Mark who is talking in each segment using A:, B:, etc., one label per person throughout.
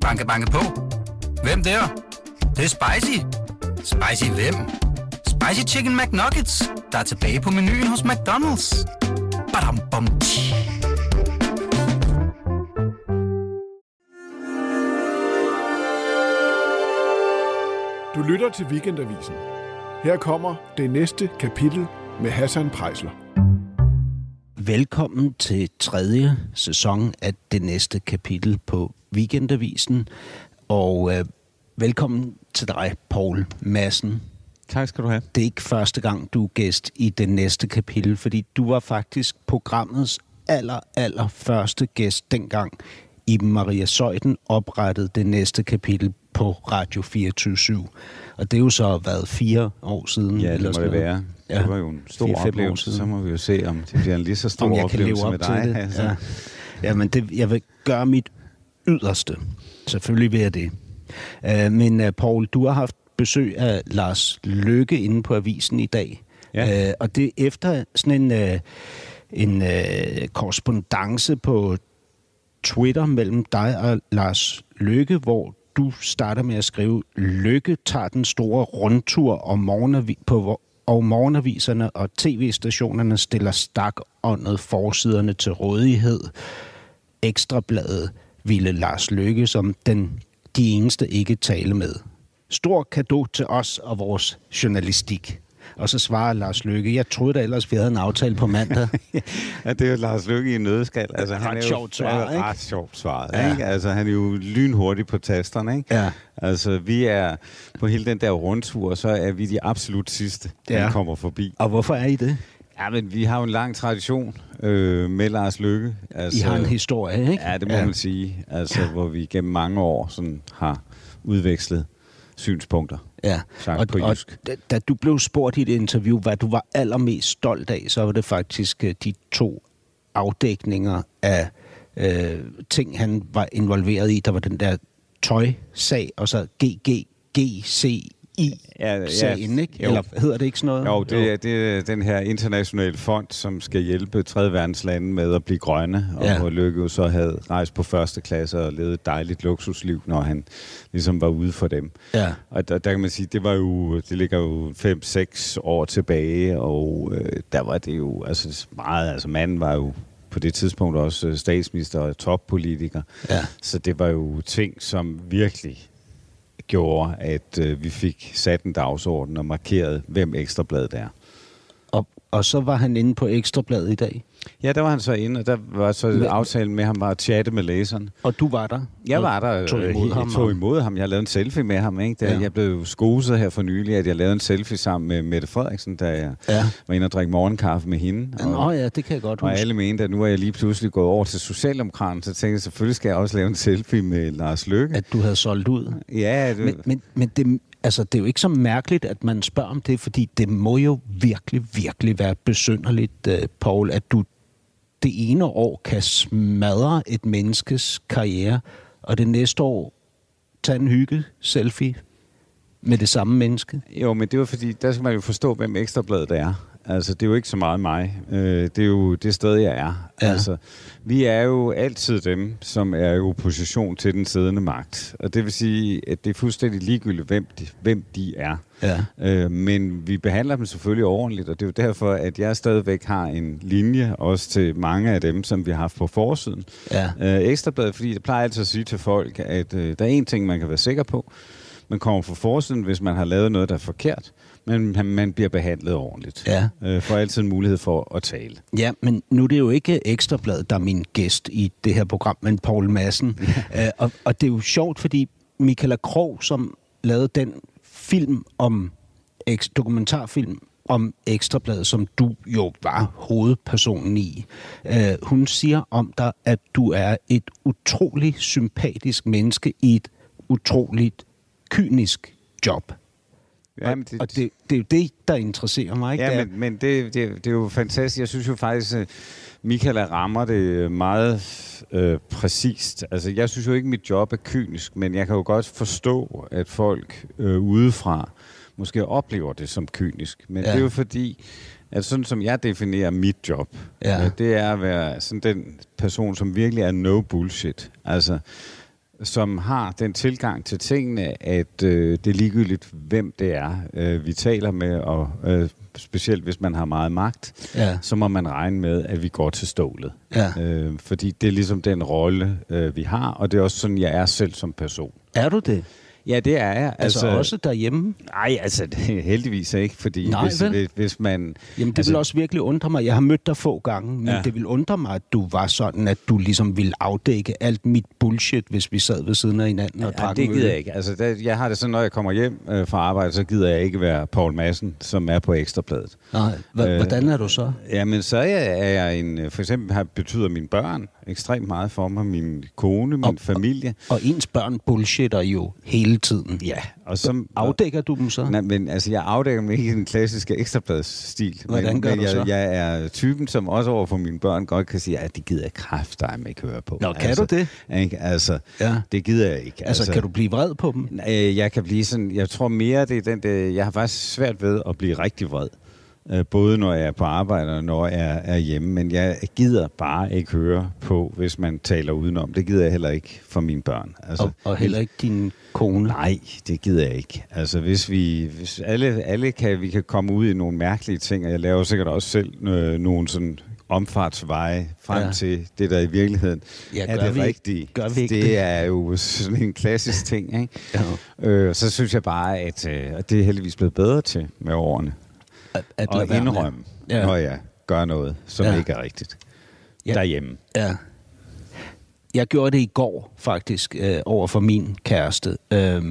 A: Banke, banke på. Hvem der? Det, det er spicy. Spicy hvem? Spicy Chicken McNuggets, der er tilbage på menuen hos McDonald's. Badum, bom, tji.
B: Du lytter til Weekendavisen. Her kommer det næste kapitel med Hassan Prejsler.
C: Velkommen til tredje sæson af det næste kapitel på Weekendavisen. Og øh, velkommen til dig, Paul Madsen.
D: Tak skal du have.
C: Det er ikke første gang, du er gæst i det næste kapitel, fordi du var faktisk programmets aller, aller første gæst dengang Iben Maria Søjden oprettede det næste kapitel på Radio 24 Og det er jo så været fire år siden.
D: Ja, det må det være.
C: Ja.
D: Det var jo en stor
C: Fire-fem år
D: oplevelse.
C: siden.
D: Så må vi jo se, om det bliver en lige så stor
C: Om jeg kan leve
D: oplevelse
C: op
D: med dig.
C: det.
D: Altså.
C: Ja. ja, men det, jeg vil gøre mit yderste. Selvfølgelig vil jeg det. Uh, men uh, Paul, du har haft besøg af Lars Løkke inde på avisen i dag.
D: Ja.
C: Uh, og det er efter sådan en, en korrespondence på Twitter mellem dig og Lars Løkke, hvor du starter med at skrive, Løkke tager den store rundtur og morgenavi- på og morgenaviserne og tv-stationerne stiller stakåndet forsiderne til rådighed. Ekstrabladet ville Lars Løkke som den de eneste ikke tale med. Stor kado til os og vores journalistik. Og så svarer Lars Lykke, jeg troede da ellers, vi havde en aftale på mandag.
D: Ja, det er jo Lars Lykke i en nødskal. Altså,
C: Ret
D: han er jo
C: sjovt svaret, ikke?
D: Ret sjovt svaret,
C: Ja.
D: ikke? Altså, han er jo lynhurtig på tasterne, ikke?
C: Ja.
D: Altså, vi er på hele den der rundtur, så er vi de absolut sidste, der
C: Ja.
D: kommer forbi.
C: og hvorfor er I det?
D: Ja, men vi har jo en lang tradition øh, med Lars Lykke. Altså,
C: I har en historie, ikke?
D: Ja, det må ja. man sige. Altså, hvor vi gennem mange år sådan har udvekslet synspunkter.
C: Ja, og,
D: på
C: og da, da du blev spurgt i et interview, hvad du var allermest stolt af, så var det faktisk øh, de to afdækninger af øh, ting, han var involveret i. Der var den der tøjsag, og så GGGCI
D: Ja, ja,
C: ikke?
D: jo.
C: Eller hedder det ikke sådan noget?
D: Jo, det, er, det er den her internationale fond, som skal hjælpe tredje verdens lande med at blive grønne, og
C: Ja.
D: Lykke jo så havde rejst på første klasse og levet et dejligt luksusliv, når han ligesom var ude for dem.
C: Ja.
D: Og der, der kan man sige, det var jo, det ligger jo 5-6 år tilbage, og øh, der var det jo altså meget, altså manden var jo på det tidspunkt også øh, statsminister og toppolitiker.
C: Ja.
D: Så det var jo ting, som virkelig gjorde, at øh, vi fik sat en dagsorden og markeret, hvem Ekstrabladet er.
C: Og, og så var han inde på Ekstrabladet i dag,
D: Ja, der var han så inde, og der var så
C: Men-
D: aftalen med ham var at chatte med læseren.
C: og du var der.
D: Jeg
C: og
D: var der,
C: tog
D: øh,
C: imod
D: he-
C: ham.
D: tog
C: og-
D: imod ham. Jeg lavede en selfie med ham. Ikke? Da
C: Ja.
D: Jeg blev skoset her for nylig, at jeg lavede en selfie sammen med Mette Frederiksen, da jeg
C: Ja.
D: var inde og drikke morgenkaffe med hende.
C: Nå ja, det kan jeg godt
D: og
C: huske.
D: alle mente, at nu er jeg lige pludselig gået over til Socialdemokraterne, så tænkte jeg, selvfølgelig skal jeg også lave en selfie med Lars Løkke.
C: At du havde solgt ud.
D: ja, det,
C: Men, men, men det, altså, det er jo ikke så mærkeligt, at man spørger om det, fordi det må jo virkelig, virkelig være besynderligt, øh, Paul, at du det ene år kan smadre et menneskes karriere, og det næste år tage en hygge-selfie med det samme menneske.
D: Jo, men det var fordi, der skal man jo forstå, hvem Ekstrabladet er. Altså, det er jo ikke så meget mig. Øh, det er jo det sted, jeg er.
C: Ja.
D: Altså, vi er jo altid dem, som er i opposition til den siddende magt. Og det vil sige, at det er fuldstændig ligegyldigt, hvem de, hvem de er.
C: Ja.
D: Øh, men vi behandler dem selvfølgelig ordentligt, og det er jo derfor, at jeg stadigvæk har en linje, også til mange af dem, som vi har haft på forsiden.
C: Ja.
D: Øh, Ekstrabladet, fordi jeg plejer altid at sige til folk, at øh, der er en ting, man kan være sikker på. Man kommer på forsiden, hvis man har lavet noget, der er forkert, men man, bliver behandlet ordentligt.
C: Ja.
D: Øh, får altid en mulighed for at tale.
C: Ja, men nu er det jo ikke Ekstrabladet, der er min gæst i det her program, men Paul Madsen. uh, og, og det er jo sjovt, fordi Michaela Krog, som lavede den film om, dokumentarfilm om Ekstrabladet, som du jo var hovedpersonen i, uh, hun siger om dig, at du er et utroligt sympatisk menneske i et utroligt kynisk job.
D: Jamen,
C: og og det, det er jo det, der interesserer mig. Ikke? Det
D: Ja,
C: er-
D: men, men det, det, det er jo fantastisk. Jeg synes jo faktisk, at Michael rammer det meget øh, præcist. Altså, jeg synes jo ikke, at mit job er kynisk, men jeg kan jo godt forstå, at folk øh, udefra måske oplever det som kynisk. Men
C: Ja.
D: ja. det er jo fordi, at sådan som jeg definerer mit job,
C: Ja.
D: øh, det er at være sådan den person, som virkelig er no bullshit. Altså, som har den tilgang til tingene, at øh, det er ligegyldigt, hvem det er, øh, vi taler med, og øh, specielt hvis man har meget magt,
C: Ja.
D: så må man regne med, at vi går til stålet.
C: Ja.
D: Øh, fordi det er ligesom den rolle, øh, vi har, og det er også sådan, jeg er selv som person.
C: Er du det?
D: Ja, det er jeg.
C: Altså, altså også derhjemme?
D: Nej, altså heldigvis ikke, fordi
C: Nej,
D: hvis,
C: vel?
D: hvis, hvis man...
C: Jamen, det altså, vil også virkelig undre mig. Jeg har mødt dig få gange, men ja.
D: Ja.
C: det vil undre mig, at du var sådan, at du ligesom ville afdække alt mit bullshit, hvis vi sad ved siden af hinanden og
D: Ja,
C: drak
D: det gider jeg ikke. Altså, det, jeg har det sådan, når jeg kommer hjem øh, fra arbejde, så gider jeg ikke være Paul Madsen, som er på Ekstrabladet.
C: Nej, H-
D: Øh,
C: hvordan er du så?
D: Jamen, så er jeg, er jeg en... øh, For eksempel har, betyder mine børn ekstremt meget for mig. Min kone, min
C: Og-
D: familie.
C: Og ens børn bullshitter jo hele tiden.
D: Ja, og som...
C: Afdækker du dem så?
D: Nej, men altså, jeg afdækker mig ikke i den klassiske ekstrabladsstil.
C: Hvordan
D: men,
C: gør
D: men
C: du
D: jeg,
C: så?
D: jeg er typen, som også over for mine børn godt kan sige, at de gider kraft dig ikke høre på.
C: Nå, kan
D: altså,
C: du det?
D: Ikke? Altså,
C: Ja.
D: det gider jeg ikke.
C: Altså, kan du blive vred på dem?
D: Øh, jeg kan blive sådan, jeg tror mere, det er den, det, jeg har faktisk svært ved at blive rigtig vred. Øh, både når jeg er på arbejde og når jeg er hjemme. Men jeg gider bare ikke høre på, hvis man taler udenom. Det gider jeg heller ikke for mine børn. Altså,
C: Og, og heller ikke din kone?
D: Nej, det gider jeg ikke. Altså hvis vi, hvis alle, alle kan, vi kan komme ud i nogle mærkelige ting, og jeg laver sikkert også selv øh, nogle sådan omfartsveje frem
C: Ja.
D: til det, der i virkeligheden
C: Ja,
D: er det
C: vi
D: rigtige.
C: gør vi ikke
D: det,
C: det?
D: er jo sådan en klassisk ting, ikke?
C: Ja.
D: Øh, så synes jeg bare, at øh, det er heldigvis blevet bedre til med årene.
C: At, at
D: Og indrømme,
C: Ja.
D: når jeg gør noget, som
C: Ja.
D: ikke er rigtigt.
C: Ja.
D: Ja. Derhjemme.
C: Ja. Jeg gjorde det i går, faktisk, øh, over for min kæreste. Øh,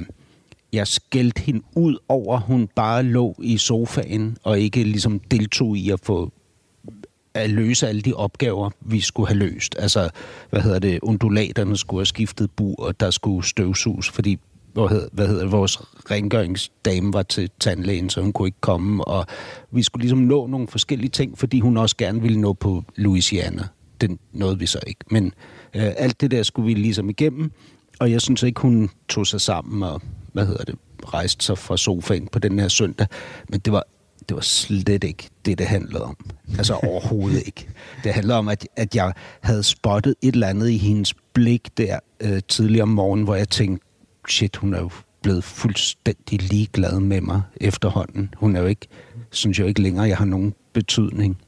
C: jeg skældte hende ud over, at hun bare lå i sofaen og ikke ligesom deltog i at få at løse alle de opgaver, vi skulle have løst. Altså, hvad hedder det, undulaterne skulle have skiftet bur, og der skulle støvsuges, fordi hvad hedder, hvad hedder det, vores rengøringsdame var til tandlægen, så hun kunne ikke komme, og vi skulle ligesom nå nogle forskellige ting, fordi hun også gerne ville nå på Louisiana. Det nåede vi så ikke. Men øh, alt det der skulle vi ligesom igennem, og jeg synes ikke, hun tog sig sammen og, hvad hedder det, rejste sig fra sofaen på den her søndag. Men det var, det var slet ikke det, det handlede om. Altså overhovedet ikke. Det handlede om, at, at jeg havde spottet et eller andet i hendes blik der øh, tidligere om morgenen, hvor jeg tænkte, shit, hun er jo blevet fuldstændig ligeglad med mig efterhånden. Hun er jo ikke, synes jeg jo ikke længere, jeg har nogen betydning.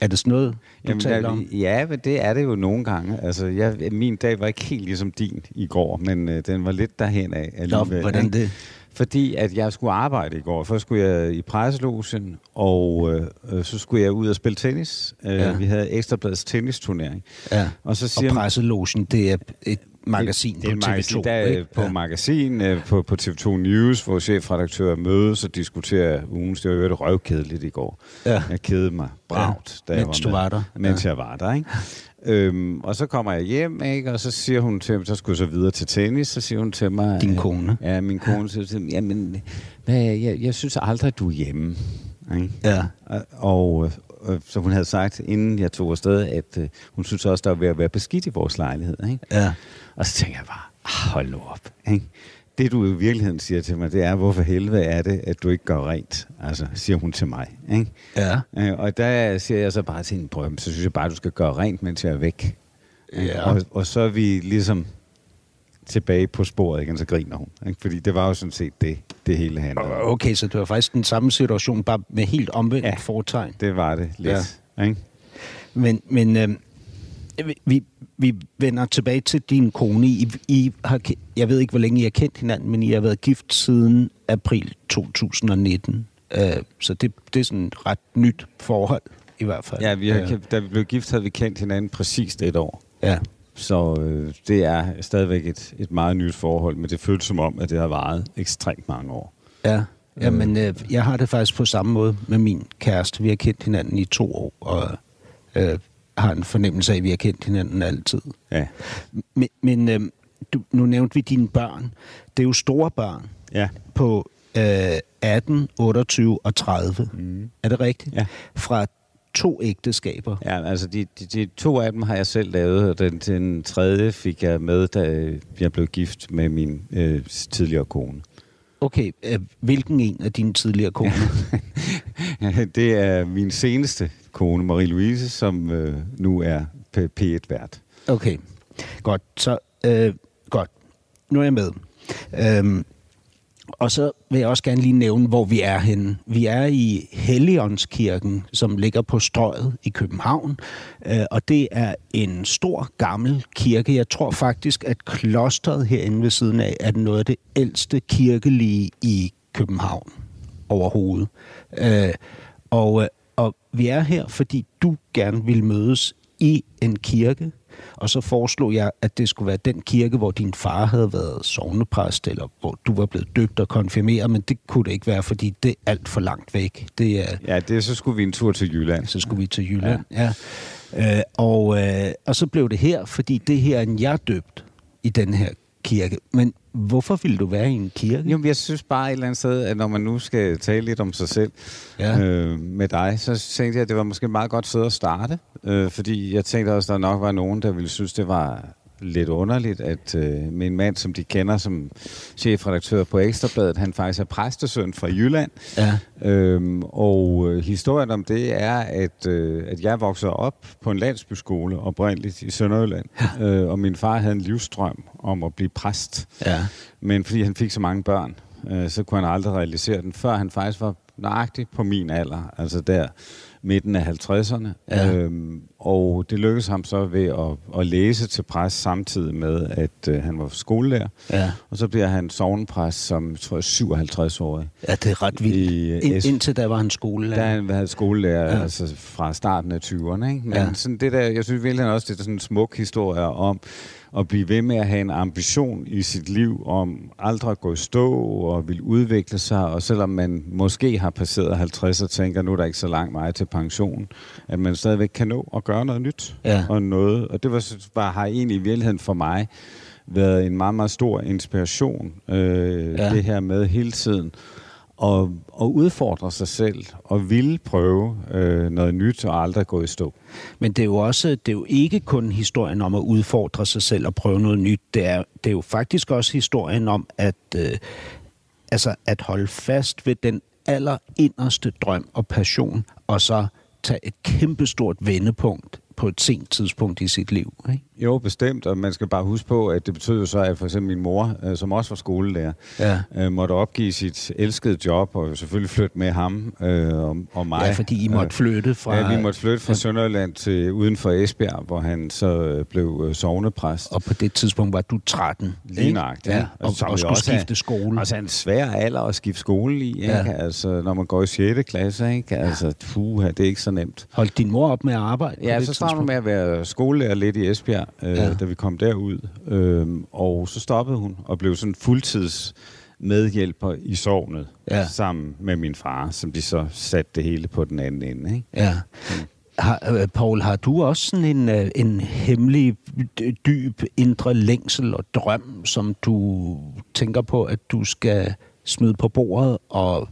C: Er det sådan noget, du
D: Jamen,
C: taler om?
D: Ja, men det er det jo nogle gange. Altså, jeg, min dag var ikke helt ligesom din i går, men øh, den var lidt derhen af
C: Nå, hvordan det?
D: Fordi at jeg skulle arbejde i går. Først skulle jeg i presselogen, og øh, så skulle jeg ud og spille tennis. Øh,
C: Ja.
D: Vi havde Ekstrabladets tennisturnering.
C: Ja.
D: Og så
C: Og
D: siger
C: presselogen, det er et magasin
D: det, det
C: på
D: et
C: TV2.
D: magasin, der er
C: ikke?
D: på magasin øh, på, på TV2 News, hvor chefredaktører mødes og diskuterer ugens. Det var jo røvkedeligt i går.
C: Ja.
D: Jeg kedede mig bragt,
C: Ja,
D: da jeg
C: mens
D: var
C: du var der.
D: Mens
C: Ja.
D: jeg var der, ikke? øhm, og så kommer jeg hjem, ikke? og så siger hun til mig, så skulle jeg så videre til tennis, så siger hun til mig...
C: Din
D: øh,
C: kone.
D: Ja, min kone siger til mig, jamen, hvad, jeg, jeg synes aldrig, du er hjemme. Ikke?
C: Ja.
D: Og, og øh, så hun havde sagt, inden jeg tog afsted, at øh, hun synes også, der var ved at være beskidt i vores lejlighed. Ikke?
C: Ja.
D: Og så tænker jeg bare, "Ah, hold nu op. Ikke? Det du i virkeligheden siger til mig, det er, hvorfor helvede er det, at du ikke gør rent? Altså, siger hun til mig. Ikke?
C: Ja.
D: Øh, og der siger jeg så bare til hende, "Prøv, så synes jeg bare, du skal gøre rent, mens jeg er væk.
C: Ja.
D: Og, og så er vi ligesom tilbage på sporet igen, så griner hun. Ikke? Fordi det var jo sådan set det, det hele handlede om.
C: Okay, så det var faktisk den samme situation, bare med helt omvendt ja.
D: Ja.
C: fortegn.
D: Det var det lidt. Ja. Ikke?
C: Men, men øh, vi, vi vender tilbage til din kone. I, I har, jeg ved ikke, hvor længe I har kendt hinanden, men I har været gift siden april 2019. Øh, så det, det er sådan et ret nyt forhold, i hvert fald.
D: Ja, vi har,
C: Øh,
D: kendt- da vi blev gift, havde vi kendt hinanden præcist et år.
C: ja.
D: Så øh, det er stadigvæk et, et meget nyt forhold, men det føles som om, at det har varet ekstremt mange år.
C: Ja, ja men øh, jeg har det faktisk på samme måde med min kæreste. Vi har kendt hinanden i to år, og øh, har en fornemmelse af, at vi har kendt hinanden altid.
D: Ja.
C: Men, men øh, du, nu nævnte vi dine børn. Det er jo store børn
D: Ja.
C: på øh, 18, 28 og 30. Mm. Er det rigtigt?
D: Ja.
C: Fra to ægteskaber.
D: Ja, altså de, de, de to af dem har jeg selv lavet, og den, den tredje fik jeg med, da jeg blev gift med min øh, tidligere kone.
C: Okay, øh, hvilken en af dine tidligere koner?
D: det er min seneste kone, Marie-Louise, som øh, nu er P- P1-vært.
C: Okay, godt. Så øh, godt. Nu er jeg med. Øhm, og så vil jeg også gerne lige nævne, hvor vi er henne. Vi er i Helligåndskirken, som ligger på Strøget i København. Øh, og det er en stor, gammel kirke. Jeg tror faktisk, at klosteret herinde ved siden af er noget af det ældste kirkelige i København overhovedet. Øh, og, øh, og vi er her, fordi du gerne vil mødes i en kirke, og så foreslog jeg, at det skulle være den kirke, hvor din far havde været sovnepræst, eller hvor du var blevet døbt og konfirmeret, men det kunne det ikke være, fordi det er alt for langt væk. Det er,
D: Ja, det, så skulle vi en tur til Jylland.
C: så skulle vi til Jylland. Ja. ja. Øh, og, øh, og så blev det her, fordi det her er en jeg døbt i den her kirke. Men hvorfor ville du være i en kirke?
D: Jo, men jeg synes bare et eller andet sted, at når man nu skal tale lidt om sig selv
C: Ja.
D: øh, med dig, så tænkte jeg, at det var måske et meget godt sted at starte. Øh, fordi jeg tænkte også, at der nok var nogen, der ville synes, det var lidt underligt, at øh, min mand, som de kender som chefredaktør på Ekstrabladet, han faktisk er præstesøn fra Jylland.
C: Ja.
D: Øhm, og øh, historien om det er, at, øh, at jeg voksede op på en landsbyskole oprindeligt i Sønderjylland. Ja. Øh, og min far havde en livsstrøm om at blive præst.
C: Ja.
D: Men fordi han fik så mange børn, øh, så kunne han aldrig realisere den, før han faktisk var nøjagtig på min alder, altså der midten af 50'erne.
C: Ja.
D: Øhm, og det lykkedes ham så ved at, at læse til præst samtidig med, at øh, han var skolelærer.
C: Ja.
D: Og så bliver han sovnepræst som, tror jeg, 57-årig.
C: ja, det er ret vildt.
D: I, øh,
C: Ind,
D: S-
C: indtil der var han skolelærer.
D: Der han været skolelærer
C: Ja.
D: altså fra starten af 20'erne. Ikke? Men
C: ja.
D: sådan det der, jeg synes virkelig også, det er sådan en smuk historie om at blive ved med at have en ambition i sit liv om aldrig at gå i stå og vil udvikle sig, og selvom man måske har passeret 50 og tænker, nu er der ikke så langt meget til pension, at man stadigvæk kan nå at gøre noget nyt
C: Ja.
D: og noget. Og det var, var, har egentlig i virkeligheden for mig været en meget, meget stor inspiration, øh,
C: ja.
D: det her med hele tiden og, og udfordre sig selv og ville prøve øh, noget nyt og aldrig gå i stå.
C: Men det er jo også, det er jo ikke kun historien om at udfordre sig selv og prøve noget nyt. Det er, det er jo faktisk også historien om at, øh, altså at holde fast ved den allerinderste drøm og passion, og så tage et kæmpestort vendepunkt på et sent tidspunkt i sit liv. Ikke?
D: Jo, bestemt, og man skal bare huske på, at det betød så, at for eksempel min mor, øh, som også var skolelærer,
C: Ja.
D: øh, måtte opgive sit elskede job, og selvfølgelig flytte med ham øh, og, og mig.
C: Ja, fordi I måtte flytte fra...
D: Ja, vi måtte flytte fra
C: Ja.
D: Sønderjylland til uden for Esbjerg, hvor han så øh, blev øh, sovnepræst.
C: Og på det tidspunkt var du 13.
D: Lige
C: ikke?
D: nøjagtigt.
C: Ja, og, og
D: jo
C: skulle
D: også
C: skifte skole.
D: Altså en svær alder at skifte skole i, ikke?
C: Ja.
D: Altså, når man går i 6. klasse, ikke? Altså, puha, det er ikke så nemt.
C: Holdt din mor op med at arbejde?
D: Ja, så startede hun med at være skolelærer lidt i Esbjerg, øh,
C: Ja.
D: da vi kom derud. Øh, og så stoppede hun og blev sådan fuldtids medhjælper i sovnet,
C: Ja.
D: sammen med min far, som de så satte det hele på den anden ende. Ikke?
C: Ja. Har, øh, Paul, har du også sådan en, øh, en hemmelig, dyb, indre længsel og drøm, som du tænker på, at du skal smide på bordet og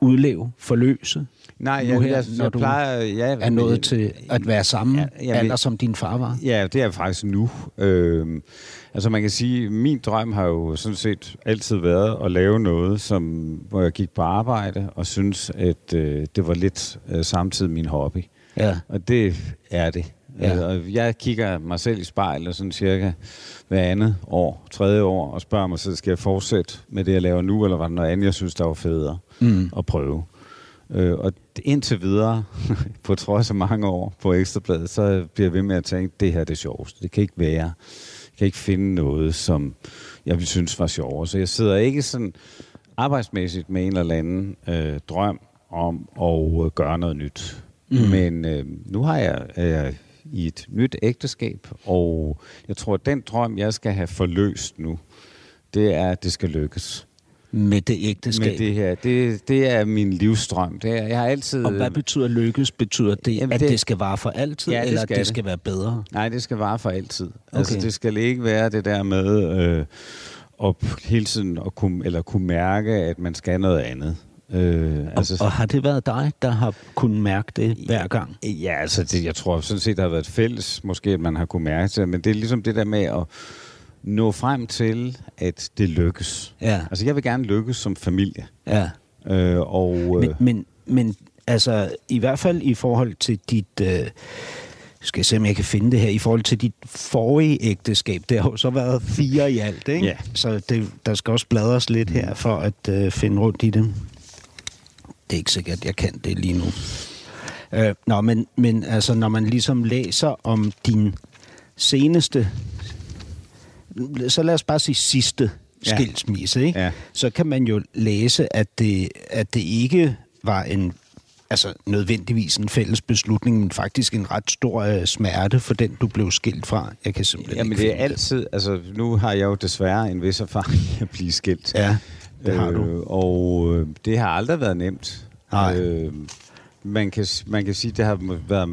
C: udleve, forløse?
D: Nej,
C: Nu
D: jeg,
C: her,
D: jeg,
C: når
D: jeg
C: du
D: plejer... Ja,
C: Er nået til at være samme
D: Ja,
C: ja,
D: jamen,
C: alder, som din far var?
D: Ja, det er faktisk nu. Øhm, altså man kan sige, min drøm har jo sådan set altid været at lave noget, som, hvor jeg gik på arbejde og synes, at øh, det var lidt øh, samtidig min hobby.
C: Ja.
D: Og det er det.
C: Ja.
D: Ja. Og jeg kigger mig selv i spejlet sådan cirka hver andet år, tredje år, og spørger mig selv, skal jeg fortsætte med det, jeg laver nu, eller var der noget andet, jeg synes, der var federe
C: Mm.
D: at prøve? Øh, og indtil videre, på trods af mange år på Ekstrabladet, så bliver jeg ved med at tænke, det her er det sjoveste. Det kan ikke være. Jeg kan ikke finde noget, som jeg ville synes var sjovere. Så jeg sidder ikke sådan arbejdsmæssigt med en eller anden øh, drøm om at øh, gøre noget nyt. Mm. Men øh, nu har jeg, er jeg i et nyt ægteskab, og jeg tror, at den drøm, jeg skal have forløst nu, det er, at det skal lykkes.
C: Med det ægteskab?
D: Med det her. Det, det er min livsstrøm. Det er, jeg har altid...
C: Og hvad betyder lykkes? Betyder det,
D: Jamen,
C: at
D: det-
C: det skal vare for altid,
D: Ja, det
C: eller
D: skal
C: at det
D: det.
C: skal være bedre?
D: Nej, det skal vare for altid. Okay. Altså,
C: Okay.
D: det skal ikke være det der med øh, at hele tiden at kunne, eller kunne mærke, at man skal noget andet. Øh,
C: Altså, og, og har det været dig, der har kunnet mærke det hver gang?
D: Ja, altså det, jeg tror sådan set, der har været fælles, måske at man har kunne mærke det, men det er ligesom det der med at nå frem til, at det lykkes.
C: Ja.
D: Altså jeg vil gerne lykkes som familie.
C: Ja.
D: Øh, og, øh,
C: Men, men, men altså, i hvert fald i forhold til dit, øh, skal jeg se, om jeg kan finde det her. I forhold til dit forrige ægteskab, det har jo så været fire i alt, ikke?
D: Ja.
C: Så det, der skal også bladres lidt her, for at øh, finde rundt i det. Det er ikke sikkert, at jeg kan det lige nu. Øh, nå, men, men altså, når man ligesom læser om din seneste, så lad os bare sige sidste
D: Ja.
C: skilsmisse, ikke?
D: Ja.
C: så kan man jo læse, at det, at det ikke var en altså nødvendigvis en fælles beslutning, men faktisk en ret stor øh, smerte for den, du blev skilt fra. Jeg kan simpelthen
D: Jamen
C: ikke
D: det er altid, altså nu har jeg jo desværre en vis erfaring at blive skilt.
C: Ja, det har du.
D: Øh, og øh, det har aldrig været nemt.
C: Nej.
D: Øh, man, kan, man kan sige, det har været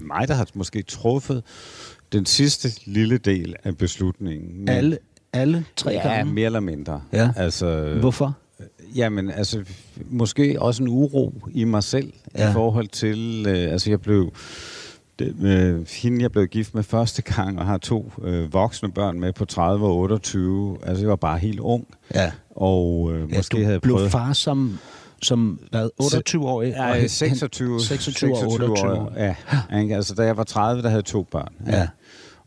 D: mig, der har måske truffet den sidste lille del af beslutningen. Men-
C: Alle, alle tre
D: ja,
C: gange?
D: mere eller mindre.
C: Ja.
D: Altså,
C: Hvorfor?
D: Jamen, altså, måske også en uro i mig selv. Ja. i forhold til, øh, altså jeg blev, det, øh, hende jeg blev gift med første gang, og har to øh, voksne børn med på 30 og 28. Altså, jeg var bare helt ung,
C: Ja.
D: og øh,
C: ja
D: måske havde jeg
C: blev
D: prøvet...
C: far som, som hvad, 28 år?
D: Ja, 26,
C: 26 og 28 år.
D: Ja, ikke? altså da jeg var 30, der havde to børn.
C: Ja.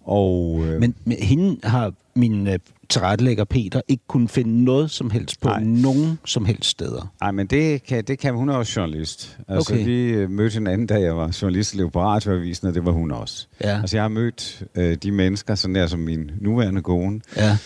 D: Og, øh,
C: Men, men hende har min øh, tilrettelægger Peter ikke kunne finde noget som helst på
D: Nej.
C: nogen som helst steder.
D: Ej, men det kan, det kan hun er også journalist. Altså,
C: Okay.
D: vi øh, mødte hinanden, da jeg var journalist i på Radioavisen, og det var hun også.
C: Ja.
D: Altså, jeg har mødt øh, de mennesker, sådan der som min nuværende kone,
C: Ja.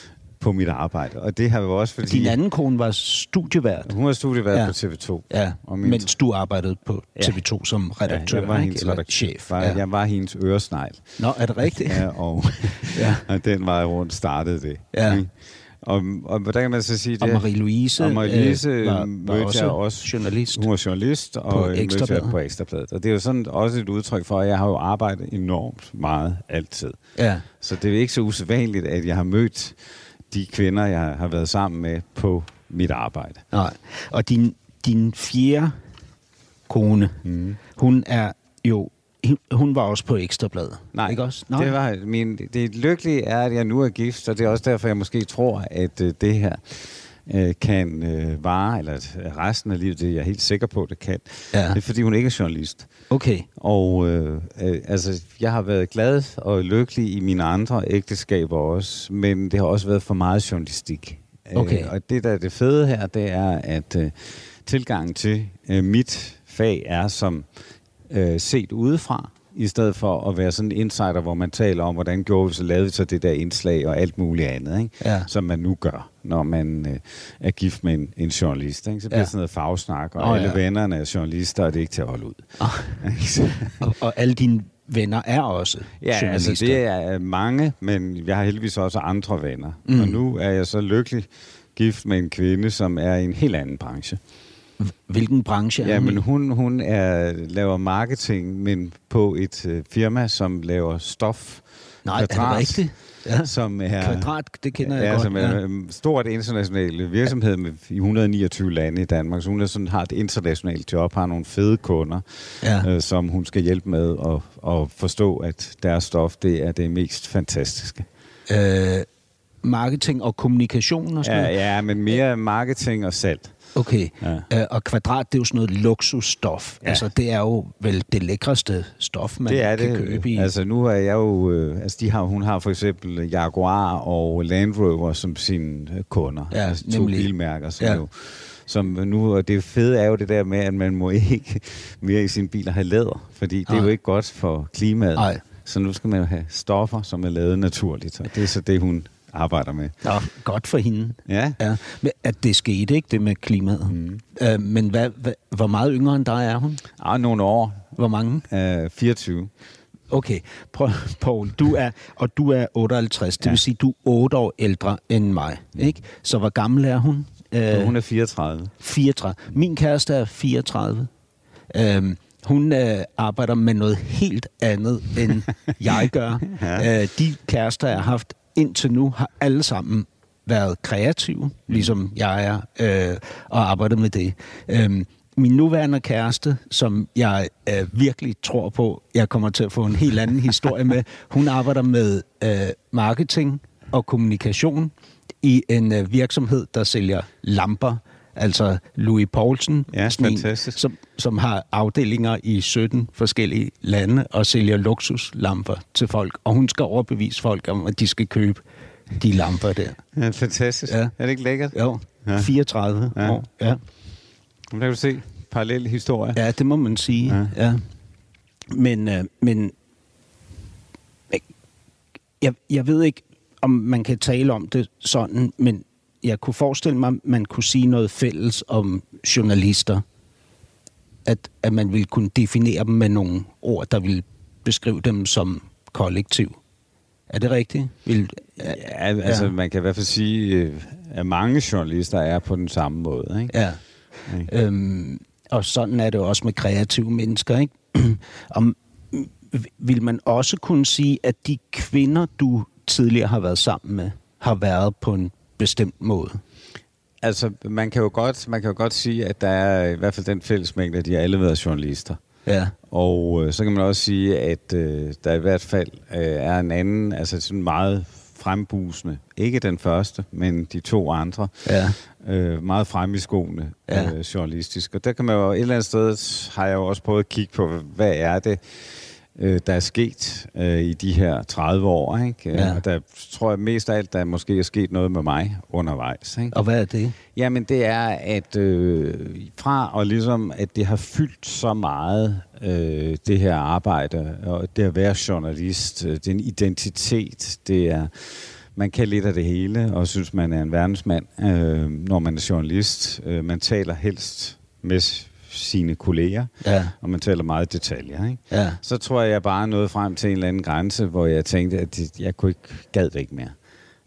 D: På mit arbejde. Og det har jo også fordi...
C: Din anden kone var studievært.
D: Hun har studievært
C: Ja.
D: på TV2.
C: Ja,
D: Og min-
C: mens du arbejdede på
D: Ja.
C: TV2 som redaktør,
D: ja, jeg var
C: ikke?
D: hendes redaktør.
C: chef.
D: Var,
C: Ja.
D: Jeg var hendes øresnegl.
C: Nå, er det rigtigt?
D: Ja, og,
C: Ja.
D: og den vej rundt startede det.
C: Ja.
D: Og, og hvordan kan man så sige det?
C: Og Marie-Louise,
D: og Marie-Louise
C: øh, var- var
D: mødte
C: også
D: jeg også.
C: journalist.
D: Hun var journalist, og
C: På
D: på mødte jeg på Ekstrabladet. Og det er jo sådan også et udtryk for, at jeg har jo arbejdet enormt meget altid.
C: Ja.
D: Så det er ikke så usædvanligt, at jeg har mødt de kvinder, jeg har været sammen med på mit arbejde.
C: Nej. Og din, din fjerde kone, mm. hun er jo... Hun var også på Ekstrabladet.
D: Nej,
C: ikke også?
D: det var min, det lykkelige er, at jeg nu er gift, og det er også derfor, jeg måske tror, at øh, det her øh, kan øh, vare, eller resten af livet, det er jeg helt sikker på, det kan.
C: Ja.
D: Det er, fordi hun ikke er journalist.
C: Okay.
D: Og øh, øh, altså, jeg har været glad og lykkelig i mine andre ægteskaber også, men det har også været for meget journalistik.
C: Okay.
D: Øh, og det, der er det fede her, det er, at øh, tilgangen til øh, mit fag er som øh, set udefra, i stedet for at være sådan en insider, hvor man taler om, hvordan gjorde vi så, lavede vi så det der indslag og alt muligt andet, ikke?
C: Ja.
D: som man nu gør, når man øh, er gift med en, en journalist. Ikke? Så bliver
C: Ja.
D: sådan noget fagsnak, og oh, alle
C: ja.
D: vennerne er journalister, og det er ikke til at holde ud. Oh.
C: Og, og alle dine venner er også
D: Ja,
C: journalister.
D: altså det er mange, men jeg har heldigvis også andre venner.
C: Mm.
D: Og nu er jeg så lykkelig gift med en kvinde, som er i en helt anden branche.
C: Hvilken branche er
D: Ja,
C: hun
D: hun, hun er, laver marketing, men på et øh, firma, som laver stof.
C: Nej, er det
D: kvadrat,
C: rigtigt? Ja.
D: Som er,
C: Kvadrat, det kender jeg
D: ja,
C: godt.
D: som er en stort international virksomhed med, i 129 lande i Danmark. Så hun er sådan, har et internationalt job, har nogle fede kunder,
C: Ja.
D: øh, som hun skal hjælpe med at, at forstå, at deres stof det er det mest fantastiske.
C: Øh, marketing og kommunikation og sådan
D: Ja,
C: noget?
D: ja, men mere marketing og salg.
C: Okay.
D: Ja.
C: Øh, og kvadrat, det er jo sådan noget luksusstof.
D: Ja.
C: Altså, det er jo vel det lækreste stof, man
D: det er
C: kan
D: det.
C: købe i.
D: Altså nu er jeg jo, øh, altså de har, hun har for eksempel Jaguar og Land Rover som sine øh, kunder.
C: Ja,
D: altså to
C: nemlig.
D: bilmærker, som
C: Ja.
D: jo som nu, og det fede er jo det der med, at man må ikke mere i sine biler have læder, fordi det er jo ikke godt for klimaet.
C: Nej.
D: Så nu skal man jo have stoffer, som er lavet naturligt, og det er så det, hun arbejder med.
C: Nå, godt for hende.
D: Ja.
C: Ja, at det skete, ikke det med klimaet. Mm. Øh, men hvad, hvad, hvor meget yngre end dig er hun?
D: Ah, nogle år.
C: Hvor mange?
D: Uh, 24.
C: Okay, Paul, du er, og du er 58, det
D: Ja.
C: vil sige, du er 8 år ældre end mig, ikke? Så hvor gammel er hun? Øh,
D: hun er 34.
C: 34. Min kæreste er 34. Øhm, hun øh, arbejder med noget helt andet, end jeg gør. ja. øh, de kærester, jeg har haft indtil nu, har alle sammen været kreative, ligesom jeg er, øh, og arbejdet med det. Øhm, min nuværende kæreste, som jeg øh, virkelig tror på, jeg kommer til at få en helt anden historie med, hun arbejder med øh, marketing og kommunikation i en øh, virksomhed, der sælger lamper. Altså Louis Poulsen,
D: Ja,
C: en,
D: fantastisk.
C: som, som har afdelinger i 17 forskellige lande og sælger luksuslamper til folk. Og hun skal overbevise folk om, at de skal købe de lamper der.
D: Ja, fantastisk.
C: Ja.
D: Er det ikke lækkert?
C: Jo,
D: Ja.
C: 34
D: Ja.
C: år. Ja.
D: Nu kan du se parallel historie.
C: ja, det må man sige. Ja.
D: Ja.
C: Ja. Men, øh, men jeg, jeg ved ikke, om man kan tale om det sådan, men jeg kunne forestille mig, man kunne sige noget fælles om journalister. At, at man ville kunne definere dem med nogle ord, der ville beskrive dem som kollektiv. Er det rigtigt? Vil,
D: Ja, altså
C: Ja.
D: man kan i hvert fald sige, øh, at mange journalister er på den samme måde. Ikke?
C: Ja.
D: Ikke?
C: Øhm, og sådan er det også med kreative mennesker, ikke? Om, vil man også kunne sige, at de kvinder, du tidligere har været sammen med, har været på en bestemt måde?
D: Altså, man kan, jo godt, man kan jo godt sige, at der er i hvert fald den fællesmængde, at de har alle været journalister.
C: Ja.
D: Og øh, så kan man også sige, at øh, der i hvert fald øh, er en anden, altså sådan meget frembusende, ikke den første, men de to andre,
C: Ja.
D: øh, meget frem i skoene
C: Ja.
D: øh, journalistisk. Og der kan man jo et eller andet sted, har jeg jo også prøvet at kigge på, hvad er det, øh, der er sket øh, i de her 30 år. Ikke?
C: Ja.
D: Og der tror jeg mest af alt, der måske er sket noget med mig undervejs. Ikke?
C: Og hvad er det?
D: Jamen det er, at øh, fra og ligesom, at det har fyldt så meget, øh, det her arbejde, og det at være journalist, øh, det er en identitet, det er, man kan lidt af det hele, og synes, man er en verdensmand, øh, når man er journalist. Øh, man taler helst med sine kolleger,
C: Ja.
D: og man taler meget detaljer, ikke?
C: Ja.
D: Så tror jeg, jeg bare nåede frem til en eller anden grænse, hvor jeg tænkte, at det- jeg kunne ikke, gad det ikke mere.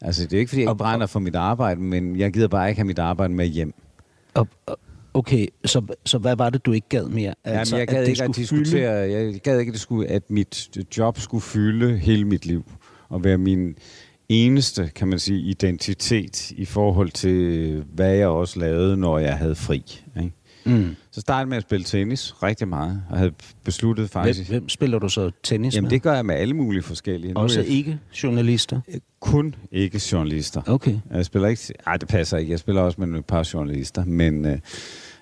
D: Altså, det er ikke, fordi jeg ikke brænder for mit arbejde, men jeg gider bare ikke have mit arbejde med hjem.
C: Og, okay, så, så hvad var det, du ikke gad mere?
D: Altså, Jamen, jeg gad
C: det
D: ikke at diskutere, jeg gad ikke, at, det skulle, at mit job skulle fylde hele mit liv, og være min eneste, kan man sige, identitet i forhold til, hvad jeg også lavede, når jeg havde fri. Ikke?
C: Mm.
D: Så startede med at spille tennis rigtig meget, og havde besluttet
C: Hvem,
D: faktisk...
C: hvem spiller du så tennis
D: Jamen,
C: med?
D: det gør jeg med alle mulige forskellige. Nu
C: Også
D: jeg
C: ikke journalister?
D: kun ikke journalister.
C: Okay.
D: Jeg spiller ikke... Ej, det passer ikke. Jeg spiller også med et par journalister, men... Øh,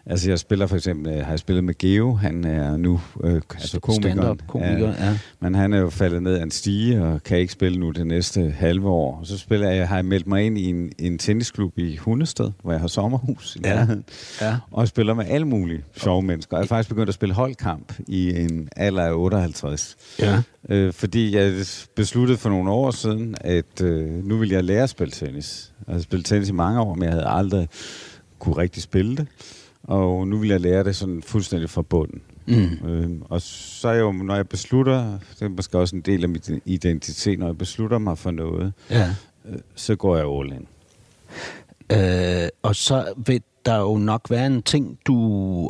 D: altså, jeg spiller for eksempel... Øh, har jeg spillet med Geo. Han er nu øh, altså komikeren.
C: Stand-up-komiker, ja.
D: Men han er jo faldet ned af en stige og kan ikke spille nu det næste halve år. Og så spiller jeg, har jeg meldt mig ind i en, en tennisklub i Hundested, hvor jeg har sommerhus i
C: Ja.
D: nærheden.
C: Ja.
D: Og spiller med alle mulige sjove mennesker. Og jeg er faktisk begyndt at spille holdkamp i en alder af 58.
C: Ja.
D: Øh, fordi jeg besluttede for nogle år siden, at øh, nu ville jeg lære at spille tennis. Jeg havde spillet tennis i mange år, men jeg havde aldrig kunne rigtig spille det. Og nu vil jeg lære det sådan fuldstændig fra bunden.
C: Mm.
D: Øh, og så er jeg jo, når jeg beslutter, det er måske også en del af min identitet, når jeg beslutter mig for noget,
C: ja.
D: øh, så går jeg all in.
C: Øh, og så vil der jo nok være en ting, du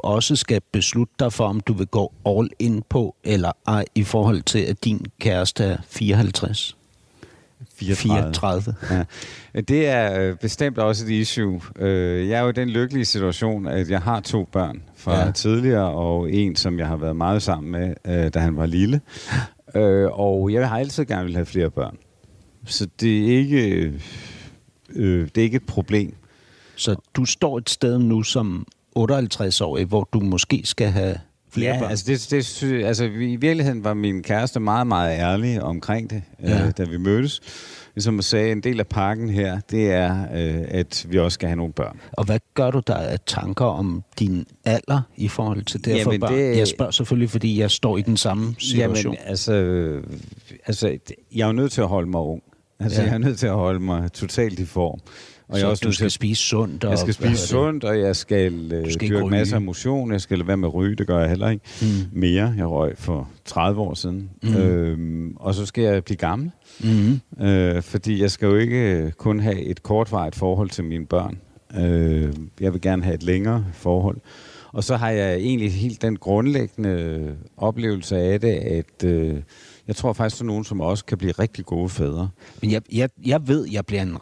C: også skal beslutte dig for, om du vil gå all in på, eller ej, i forhold til, at din kæreste er 54. 34.
D: Ja. Det er øh, bestemt også et issue. Øh, Jeg er jo i den lykkelige situation, at jeg har to børn fra
C: Ja.
D: tidligere, og en, som jeg har været meget sammen med, øh, da han var lille. Og jeg har altid gerne vil have flere børn. Så det er ikke, øh, det er ikke et problem.
C: Så du står et sted nu som 58-årig, hvor du måske skal have flere
D: Ja,
C: børn.
D: altså, det, det, sy- altså i virkeligheden var min kæreste meget, meget ærlig omkring det,
C: Ja.
D: ja. øh, da vi mødtes. Ligesom at sige, en del af pakken her, det er, øh, at vi også skal have nogle børn.
C: Og hvad gør du der af tanker om din alder i forhold til det at få børn?
D: det-
C: Jeg spørger selvfølgelig, fordi jeg står i den samme situation.
D: Jamen, altså, øh, altså, jeg er jo nødt til at holde mig ung. Altså,
C: ja.
D: jeg er nødt til at holde mig totalt i form. Og
C: så
D: jeg er også
C: du skal
D: til
C: spise sundt. Og,
D: Jeg skal spise sundt, og jeg skal, øh,
C: skal
D: dyrke masser af motion. Jeg skal lade være med at ryge, det gør jeg heller ikke.
C: Mm.
D: Mere. Jeg røg for 30 år siden.
C: Mm.
D: Mm. Øhm, og så skal jeg blive gammel.
C: Mm.
D: Øh, fordi jeg skal jo ikke kun have et kortvarigt forhold til mine børn. Øh, jeg vil gerne have et længere forhold. Og så har jeg egentlig helt den grundlæggende oplevelse af det, at øh, jeg tror faktisk, at nogen som også kan blive rigtig gode fædre.
C: Men jeg, jeg, jeg ved, jeg bliver en...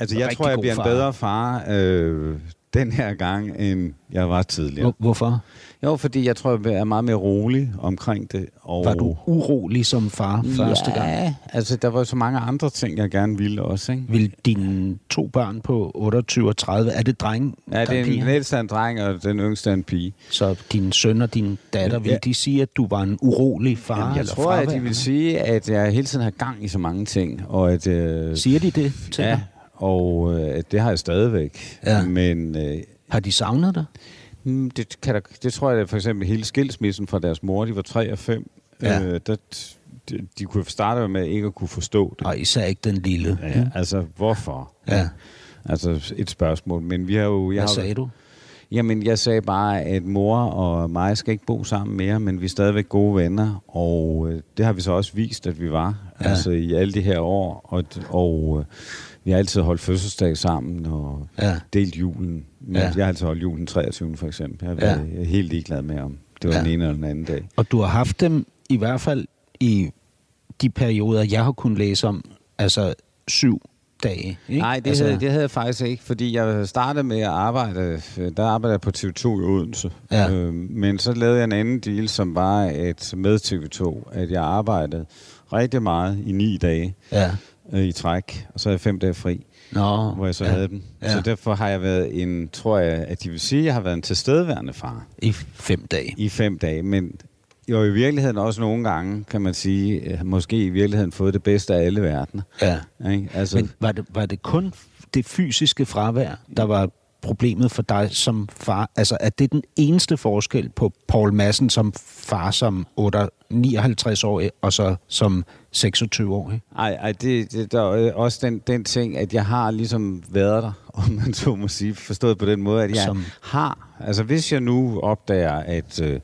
D: Altså, jeg tror, jeg bliver en bedre far, øh, den her gang, end jeg var tidligere.
C: Hvor- Hvorfor?
D: Jo, fordi jeg tror, jeg er meget mere rolig omkring det. Og
C: Var du urolig som far første gang?
D: Ja, altså der var så mange andre ting, jeg gerne ville også, ikke?
C: Vil dine to børn på 28 og 30, er det dreng,
D: Ja, det er en ældste er en dreng, og den yngste en pige.
C: Så din søn og din datter, vil
D: Ja.
C: de sige, at du var en urolig far?
D: Jamen, jeg
C: eller
D: tror, at de vil sige, at jeg hele tiden har gang i så mange ting, og at... Øh,
C: Siger de det til
D: ja,
C: dig?
D: Og øh, det har jeg stadigvæk.
C: Ja.
D: Men øh,
C: Har de savnet dig?
D: mm, det, kan der, det tror jeg, for eksempel hele skilsmissen fra deres mor, de var 3 og 5,
C: Ja.
D: øh, der, de, de kunne starte med ikke at kunne forstå det.
C: Og især ikke den lille.
D: Ja, altså, hvorfor?
C: Ja.
D: Altså, et spørgsmål. Men vi har jo... Jeg
C: Hvad
D: har,
C: sagde du?
D: Jamen, jeg sagde bare, at mor og mig skal ikke bo sammen mere, men vi er stadigvæk gode venner, og øh, det har vi så også vist, at vi var,
C: Ja.
D: ja. altså i alle de her år, og, og øh, vi har altid holdt fødselsdag sammen og
C: Ja.
D: delt julen. Men
C: Ja.
D: Jeg har altid holdt julen 23. for eksempel. Jeg er
C: Ja.
D: ja. helt ligeglad med, om det var
C: Ja.
D: ja. den ene eller den anden dag.
C: Og du har haft dem i hvert fald i de perioder, jeg har kunnet læse om, altså syv dage. Ikke?
D: Nej, det,
C: altså,
D: havde, det havde jeg faktisk ikke, fordi jeg startede med at arbejde, øh, der arbejdede jeg på TV2 i Odense.
C: Ja.
D: Øh, men så lavede jeg en anden deal, som var at med TV2, at jeg arbejdede rigtig meget i ni dage
C: Ja.
D: Øh, i træk, og så havde jeg fem dage fri,
C: Nå,
D: hvor jeg så
C: ja.
D: havde dem.
C: Ja.
D: Så derfor har jeg været en, tror jeg, at de vil sige, at jeg har været en tilstedeværende far
C: I fem dage.
D: i fem dage, men jo i virkeligheden også nogle gange, kan man sige, øh, måske i virkeligheden fået det bedste af alle verdener.
C: Ja.
D: Ikke? Altså,
C: Men var det, var det kun det fysiske fravær, der var problemet for dig som far? Altså, er det den eneste forskel på Paul Madsen som far som 59-årig, og så som 26-årig?
D: Ej, ej det, det, der er også den, den ting, at jeg har ligesom været der, om man så må sige, forstået på den måde, at jeg
C: Som...
D: har, altså hvis jeg nu opdager, at øh,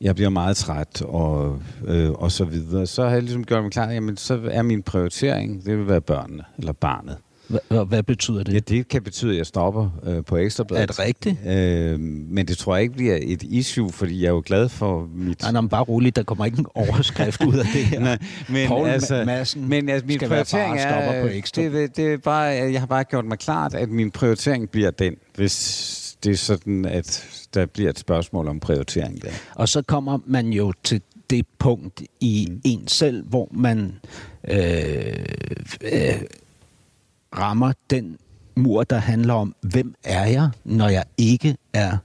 D: jeg bliver meget træt og, øh, og så videre, så har jeg ligesom gjort mig klar, jamen så er min prioritering, det vil være børnene, eller barnet.
C: Hvad, hvad betyder det?
D: Ja, det kan betyde, at jeg stopper øh, på ekstrabladet.
C: Er det rigtigt?
D: Øh, men det tror jeg ikke bliver et issue, fordi jeg er jo glad for mit...
C: Nej, nej, men bare roligt, der kommer ikke en overskrift ud af det her.
D: Nej, men
C: Paul
D: altså,
C: Madsen
D: men altså, min
C: skal være far
D: prioritering
C: og stopper
D: er,
C: på Ekstra.
D: det, det er bare, jeg har bare gjort mig klart, at min prioritering bliver den, hvis det er sådan, at der bliver et spørgsmål om prioritering der.
C: Og så kommer man jo til det punkt i mm. en selv, hvor man øh, øh, rammer den mur, der handler om, hvem er jeg, når jeg ikke er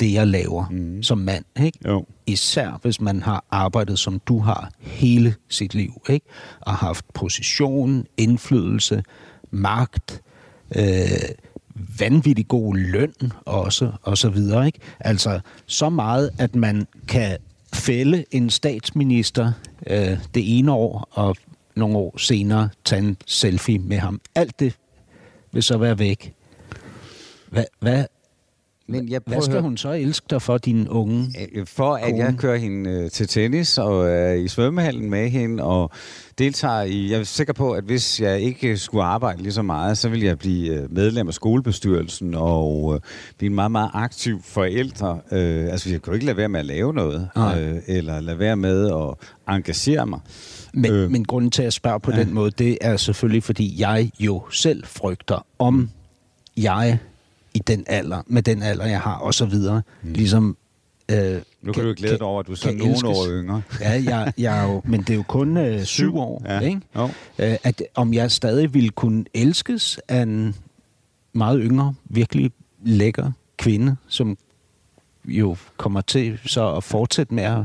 C: det, jeg laver mm. som mand. Ikke?
D: Jo.
C: Især hvis man har arbejdet, som du har, hele sit liv. Ikke? Og haft position, indflydelse, magt, øh, vanvittig god løn også, og så videre. Ikke? Altså så meget, at man kan fælde en statsminister øh, det ene år, og nogle år senere tage en selfie med ham. Alt det vil så være væk. Hvad, hvad,
D: men jeg
C: hvad skal hun så elske dig for, din unge?
D: Øh, For at
C: Kone.
D: jeg kører hende øh, til tennis og er i svømmehallen med hende og deltager i... Jeg er sikker på, at hvis jeg ikke skulle arbejde lige så meget, så ville jeg blive øh, medlem af skolebestyrelsen og øh, blive en meget, meget aktiv forældre. Øh, altså, jeg kunne ikke lade være med at lave noget,
C: Nej.
D: øh, eller lade være med at engagere mig.
C: Men, øh.
D: Øh.
C: men grunden til at spørge på ja. den måde, det er selvfølgelig, fordi jeg jo selv frygter, om jeg i den alder, med den alder, jeg har, og så videre, mm. ligesom... Øh,
D: Nu kan, du jo glæde dig over, at du er så
C: kan
D: nogle
C: elskes.
D: år yngre.
C: Ja, jeg, jeg er jo, men det er jo kun øh, syv år,
D: Ja.
C: ikke?
D: Jo.
C: Øh, at, om jeg stadig ville kunne elskes af en meget yngre, virkelig lækker kvinde, som jo kommer til så at fortsætte med at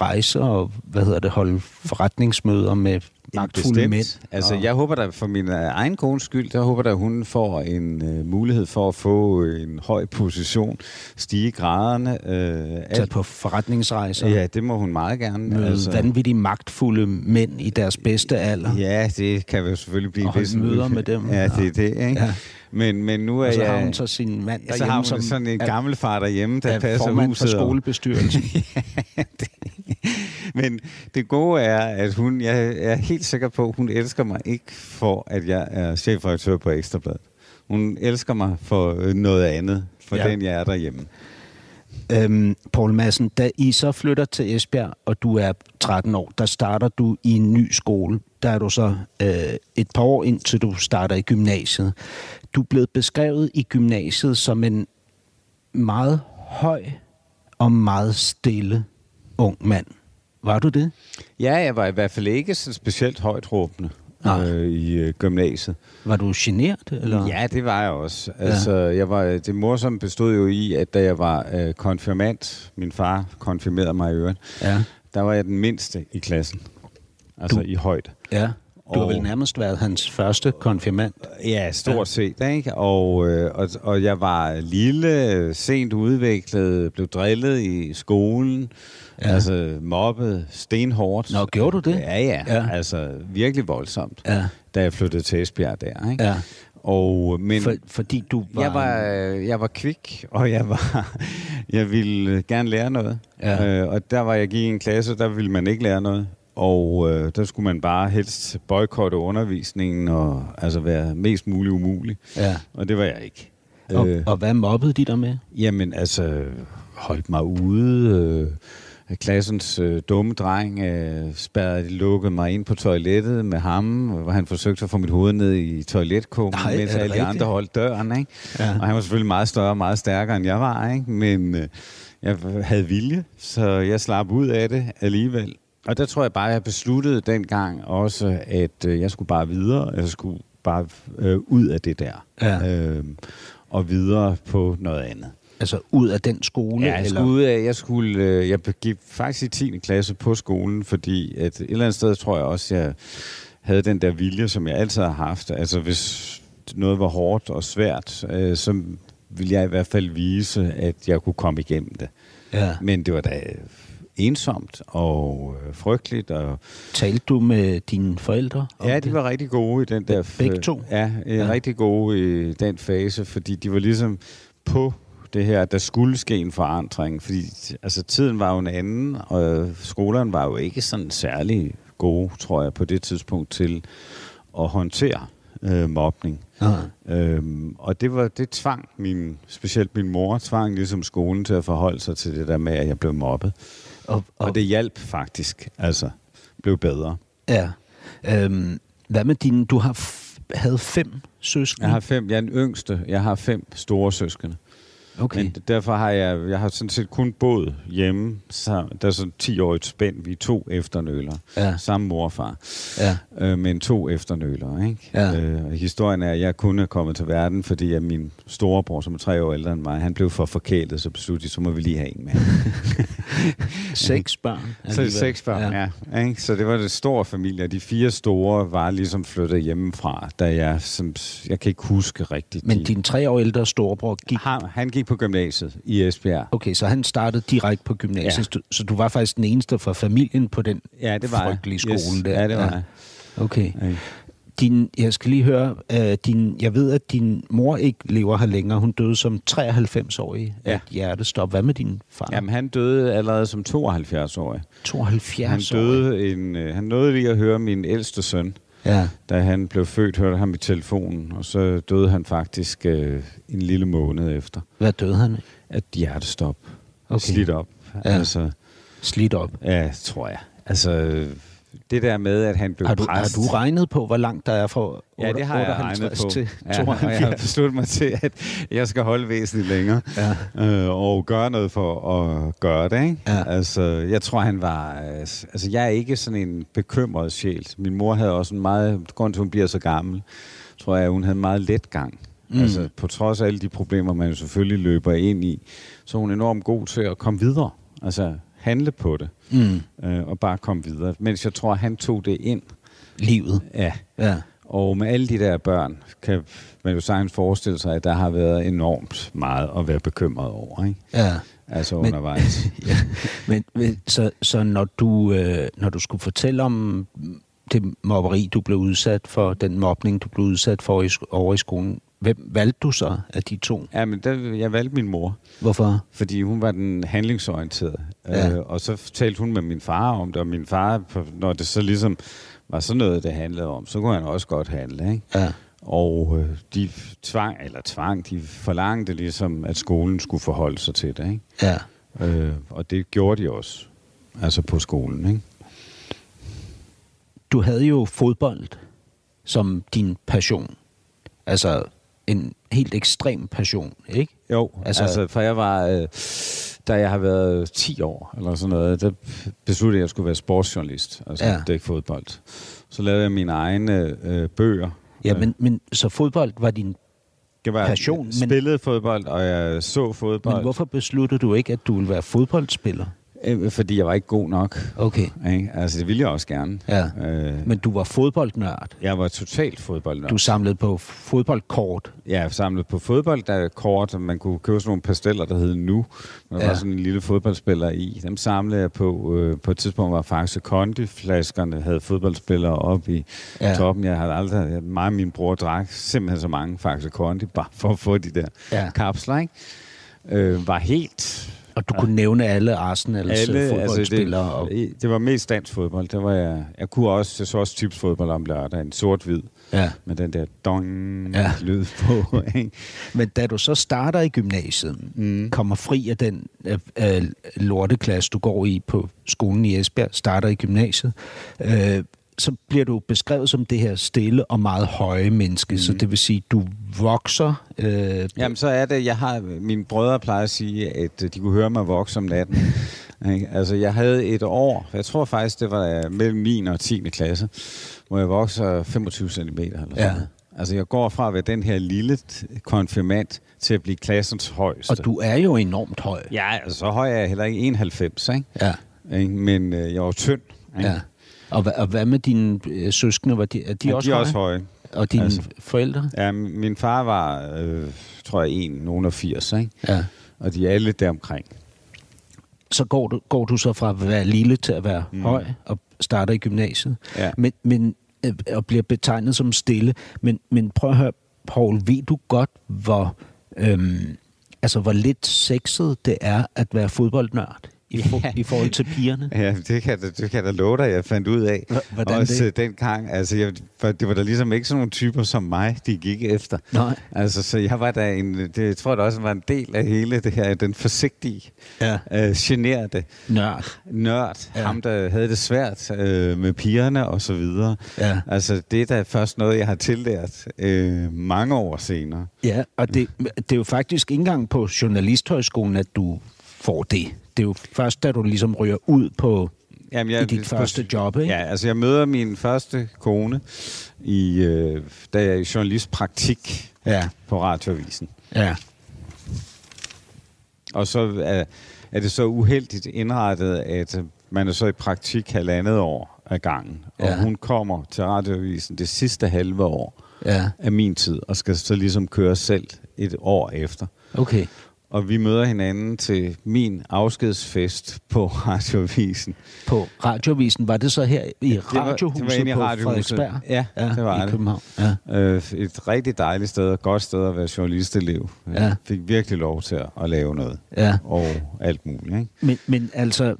C: rejse og, hvad hedder det, holde forretningsmøder med magtfulde mænd.
D: Altså,
C: og,
D: jeg håber da for min øh, egen kones skyld, jeg håber da, at hun får en øh, mulighed for at få en høj position, stige graderne. Øh, alt.
C: på forretningsrejser,
D: Ja, det må hun meget gerne.
C: møde altså. vanvittigt magtfulde mænd i deres bedste alder.
D: Ja, det kan jo selvfølgelig blive
C: Og holde møder med dem.
D: Ja, det er det, ikke?
C: Ja.
D: Ja. Men, men nu er
C: Og så
D: jeg...
C: har hun så sin mand
D: så
C: derhjemme,
D: har hun
C: som
D: sådan en gammel far derhjemme, der
C: er
D: passer
C: formand
D: huset.
C: for
D: og-
C: skolebestyrelsen.
D: Men det gode er, at hun, jeg er helt sikker på, at hun elsker mig ikke for, at jeg er chefredaktør på Ekstrabladet. Hun elsker mig for øh, noget andet, for
C: ja.
D: den jeg er derhjemme.
C: Øhm, Poul Madsen, da I så flytter til Esbjerg, og du er 13 år, der starter du i en ny skole. Der er du så øh, et par år indtil du starter i gymnasiet. du er blevet beskrevet i gymnasiet som en meget høj og meget stille ung mand. Var du det?
D: Ja, jeg var i hvert fald ikke så specielt højt råbende øh, i øh, gymnasiet.
C: Var du genert? Eller?
D: Ja, det var jeg også. Altså, jeg var, det morsomme bestod jo i, at da jeg var øh, konfirmant, min far konfirmerede mig i øvrigt,
C: Ja.
D: der var jeg den mindste i klassen. Altså
C: Du-
D: i højde.
C: ja. Du har vel nærmest været hans første konfirmand.
D: Ja, stort set, ikke? Og, øh, og, og jeg var lille, sent udviklet, blev drillet i skolen,
C: Ja.
D: altså mobbet stenhårdt.
C: Nå, gjorde du det?
D: Ja, ja,
C: Ja.
D: Altså virkelig voldsomt,
C: Ja.
D: da jeg flyttede til Esbjerg der, ikke?
C: Ja.
D: Og, men
C: For, fordi du var...
D: jeg var, øh, jeg var kvik, og jeg var, jeg ville øh, gerne lære noget.
C: Ja.
D: Øh, og der var jeg gik i en klasse, der ville man ikke lære noget. Og øh, der skulle man bare helst boykotte undervisningen og altså være mest muligt umulig.
C: Ja.
D: Og det var jeg ikke.
C: Og, og hvad mobbede de der med?
D: Jamen altså, holdt mig ude. Øh, klassens øh, dumme dreng øh, spærrede, lukkede mig ind på toilettet med ham, hvor han forsøgte at få mit hoved ned i toiletkummen, mens alle de
C: rigtigt?
D: andre holdt døren. Ikke?
C: Ja.
D: Og han var selvfølgelig meget større og meget stærkere, end jeg var. Ikke? Men øh, jeg havde vilje, så jeg slap ud af det alligevel. Og der tror jeg bare, jeg besluttede dengang også, at øh, jeg skulle bare videre. Jeg skulle bare øh, ud af det der.
C: Ja.
D: Øh, og videre på noget andet.
C: Altså ud af den skole?
D: Ja, jeg
C: eller?
D: skulle ud af, jeg skulle, øh, jeg begik faktisk i 10. klasse på skolen, fordi at et eller andet sted tror jeg også, jeg havde den der vilje, som jeg altid har haft. Altså hvis noget var hårdt og svært, øh, så ville jeg i hvert fald vise, at jeg kunne komme igennem det.
C: Ja.
D: Men det var da ensomt og øh, frygteligt. Og,
C: Talte du med dine forældre?
D: ja,
C: det?
D: de var rigtig gode i den der...
C: Begge to?
D: Ja, øh,
C: Ja.
D: ja, rigtig gode i den fase, fordi de var ligesom på det her, at der skulle ske en forandring. Fordi altså, tiden var jo en anden, og skolerne var jo ikke sådan særlig gode, tror jeg, på det tidspunkt til at håndtere øh, mobning.
C: Nej.
D: Øhm, og det var det tvang min, specielt min mor, tvang ligesom skolen til at forholde sig til det der med, at jeg blev mobbet.
C: Og, og,
D: Og det hjalp faktisk, altså blev bedre.
C: Ja. Øhm, hvad med dine... Du har f- havde fem søskende?
D: Jeg har fem, jeg er den yngste, jeg har fem store søskende.
C: Okay.
D: Men derfor har jeg, jeg har sådan set kun boet hjemme. Så, der er sådan 10 år et spænd, vi er to efternøler.
C: Ja.
D: Samme mor og far.
C: Ja.
D: Øh, men to efternøler, ikke?
C: Ja.
D: Øh, historien er, at jeg kun er kommet til verden, fordi at min storebror, som er tre år ældre end mig, han blev for forkælet, så besluttede de, så må vi lige have en med.
C: Seks børn?
D: så seks børn, ja. ja ikke? Så det var det store familie, de fire store var ligesom flyttet hjemmefra, da jeg, som, jeg kan ikke huske rigtigt.
C: Men
D: de,
C: din tre år ældre storebror gik...
D: han, han gik på gymnasiet i Esbjerg.
C: Okay, så han startede direkte på gymnasiet, ja. så du var faktisk den eneste fra familien på den
D: Ja, det var jeg.
C: frygtelige skole
D: yes.
C: der.
D: Ja, det var jeg.
C: Okay.
D: Ja.
C: Din, jeg skal lige høre, uh, din, jeg ved, at din mor ikke lever her længere. Hun døde som 93-årig af
D: Ja.
C: et hjertestop. Hvad med din far?
D: Jamen, han døde allerede som 72-årig.
C: 72
D: Han døde en, øh, han nåede lige at høre min ældste søn,
C: Ja.
D: da han blev født, hørte ham i telefonen, og så døde han faktisk øh, en lille måned efter.
C: Hvad døde han af?
D: At hjertestop.
C: Okay.
D: Slidt op.
C: Ja.
D: Ja. Altså,
C: Slidt op.
D: ja, tror jeg. Altså, det der med, at han blev
C: Har du, har
D: præst.
C: du regnet på, hvor langt der er fra
D: Ja, det har jeg regnet
C: 58
D: på.
C: til
D: Ja, og jeg har
C: 72?
D: besluttet mig til, at jeg skal holde væsentligt længere.
C: Ja.
D: Øh, og gøre noget for at gøre det, ikke?
C: Ja.
D: Altså, jeg tror, han var... øh, Altså, jeg er ikke sådan en bekymret sjæl. Min mor havde også en meget... Grund til, hun bliver så gammel, tror jeg, hun havde en meget let gang.
C: Mm.
D: Altså, på trods af alle de problemer, man jo selvfølgelig løber ind i, så er hun enormt god til at komme videre. Altså, handle på det.
C: Mm.
D: Øh, og bare komme videre. Mens jeg tror, han tog det ind.
C: Livet.
D: Ja.
C: Ja.
D: Og med alle de der børn, kan man jo sagtens forestille sig, at der har været enormt meget at være bekymret over, ikke?
C: Ja.
D: Altså
C: Men-
D: undervejs.
C: ja. Men, men så, så når, du, øh, når du skulle fortælle om det mobberi, du blev udsat for, den mobning, du blev udsat for i, over i skolen, hvem valgte du så af de to?
D: ja, men der, jeg valgte min mor,
C: Hvorfor?
D: fordi hun var den handlingsorienterede.
C: Ja.
D: Øh, og så talte hun med min far om det, og min far, når det så ligesom var sådan noget, det handlede om, så kunne han også godt handle, ikke?
C: Ja.
D: Og øh, de tvang, eller tvang, de forlangte ligesom, at skolen skulle forholde sig til det, ikke?
C: Ja.
D: Øh, og det gjorde de også, altså på skolen, ikke?
C: Du havde jo fodbold som din passion. Altså en helt ekstrem passion, ikke?
D: Jo,
C: Altså-
D: altså, for jeg var, øh, da jeg har været 10 år, eller sådan noget, der besluttede jeg, at jeg skulle være sportsjournalist, altså
C: Ja.
D: dække fodbold. Så lavede jeg mine egne øh, bøger.
C: Ja, men, men så fodbold var din...
D: det var,
C: passion,
D: Jeg
C: men-
D: spillede fodbold, og jeg så fodbold,
C: Men hvorfor besluttede du ikke, at du ville være fodboldspiller?
D: Øh, fordi jeg var ikke god nok.
C: Okay,
D: Ikke? Altså, det ville jeg også gerne.
C: ja.
D: Øh,
C: Men du var fodboldnørd.
D: jeg var totalt fodboldnørd.
C: Du samlede på fodboldkort.
D: Ja, samlet på fodbold, der er kort, og man kunne købe sådan nogle pasteller, der hed Nu. Der
C: Ja.
D: var sådan en lille fodboldspiller i. Dem samlede jeg på. Øh, på et tidspunkt var faktisk Kondi-flaskerne, havde fodboldspillere op i
C: Ja.
D: toppen. Jeg havde aldrig, jeg, mig og min bror drak simpelthen så mange faktisk Kondi, bare for at få de der
C: ja.
D: kapsler, ikke? Øh, var helt...
C: Og du kunne nævne alle Arsenals alle, fodboldspillere.
D: altså
C: og,
D: det, det var mest dansk fodbold. Det var jeg, jeg kunne også, jeg så også tipsfodbold om lørdagen, sort-hvid,
C: ja.
D: med den der dong
C: Ja.
D: ja. på. Ikke?
C: Men da du så starter i gymnasiet, mm. kommer fri af den øh, øh, lorteklasse, du går i på skolen i Esbjerg, starter i gymnasiet, øh, så bliver du beskrevet som det her stille og meget høje menneske. Mm. Så det vil sige, du vokser. Øh,
D: Jamen, så er det, jeg har, mine brødre plejer at sige, at øh, de kunne høre mig vokse om natten. Ikke? altså, jeg havde et år, jeg tror faktisk, det var øh, mellem 9. og 10. klasse, hvor jeg vokser 25 cm eller sådan
C: Ja.
D: Altså, jeg går fra at være den her lille t- konfirmand til at blive klassens højeste.
C: og du er jo enormt høj.
D: Ja, altså, så høj er jeg heller ikke 91, ikke?
C: Ja.
D: Ikke? Men øh, jeg var tynd. Ikke?
C: ja. Og, og hvad med dine øh, søskende? Var de, er de,
D: Ja,
C: også,
D: de er
C: høje?
D: også høje.
C: Og dine
D: Altså.
C: forældre?
D: Ja, min far var, øh, tror jeg, 1, nogen af 80, ikke?
C: Ja.
D: Og de er alle deromkring.
C: så går du, går du så fra at være lille til at være mm. høj og starter i gymnasiet.
D: Ja.
C: Men, men, øh, og bliver betegnet som stille. Men, men prøv at høre, Paul, ved du godt, hvor, øhm, altså, hvor lidt sexet det er at være fodboldnørd i, for,
D: Ja.
C: i forhold til pigerne?
D: Ja, det kan, da- det kan jeg da love dig, jeg fandt ud af.
C: H- hvordan
D: Også
C: det?
D: den gang, altså jeg, for det var da ligesom ikke sådan nogle typer som mig, de gik efter.
C: Nej.
D: Altså, så jeg var da en, det jeg tror jeg også var en del af hele det her, den forsigtige,
C: Ja.
D: øh, generede
C: Nørd.
D: nørd,
C: ja.
D: ham der havde det svært øh, med pigerne og så videre.
C: Ja.
D: Altså, det er da først noget, jeg har tillært øh, mange år senere.
C: Ja, og det, det er jo faktisk ikke engang på Journalisthøjskolen, at du får det. Det er jo først, da du ligesom ryger ud på
D: Jamen,
C: i dit første job, ikke?
D: Ja, altså jeg møder min første kone, i, øh, da jeg er i journalistpraktik
C: Ja,
D: på Radioavisen.
C: ja.
D: Og så er, er det så uheldigt indrettet, at man er så i praktik halvandet år af gangen. Og
C: Ja.
D: hun kommer til Radioavisen det sidste halve år
C: Ja,
D: af min tid, og skal så ligesom køre selv et år efter.
C: okay.
D: Og vi møder hinanden til min afskedsfest på Radioavisen.
C: På radioavisen, var det så her i
D: det var-
C: radiohuset
D: det var i
C: på
D: Radiohuset.
C: Frederiksberg?
D: Ja, det var
C: i
D: det.
C: København. Ja.
D: Øh, et rigtig dejligt sted, og godt sted at være journalistelev.
C: Ja.
D: Jeg fik virkelig lov til at, at lave noget.
C: Ja.
D: Og alt muligt. Ikke?
C: Men, men altså,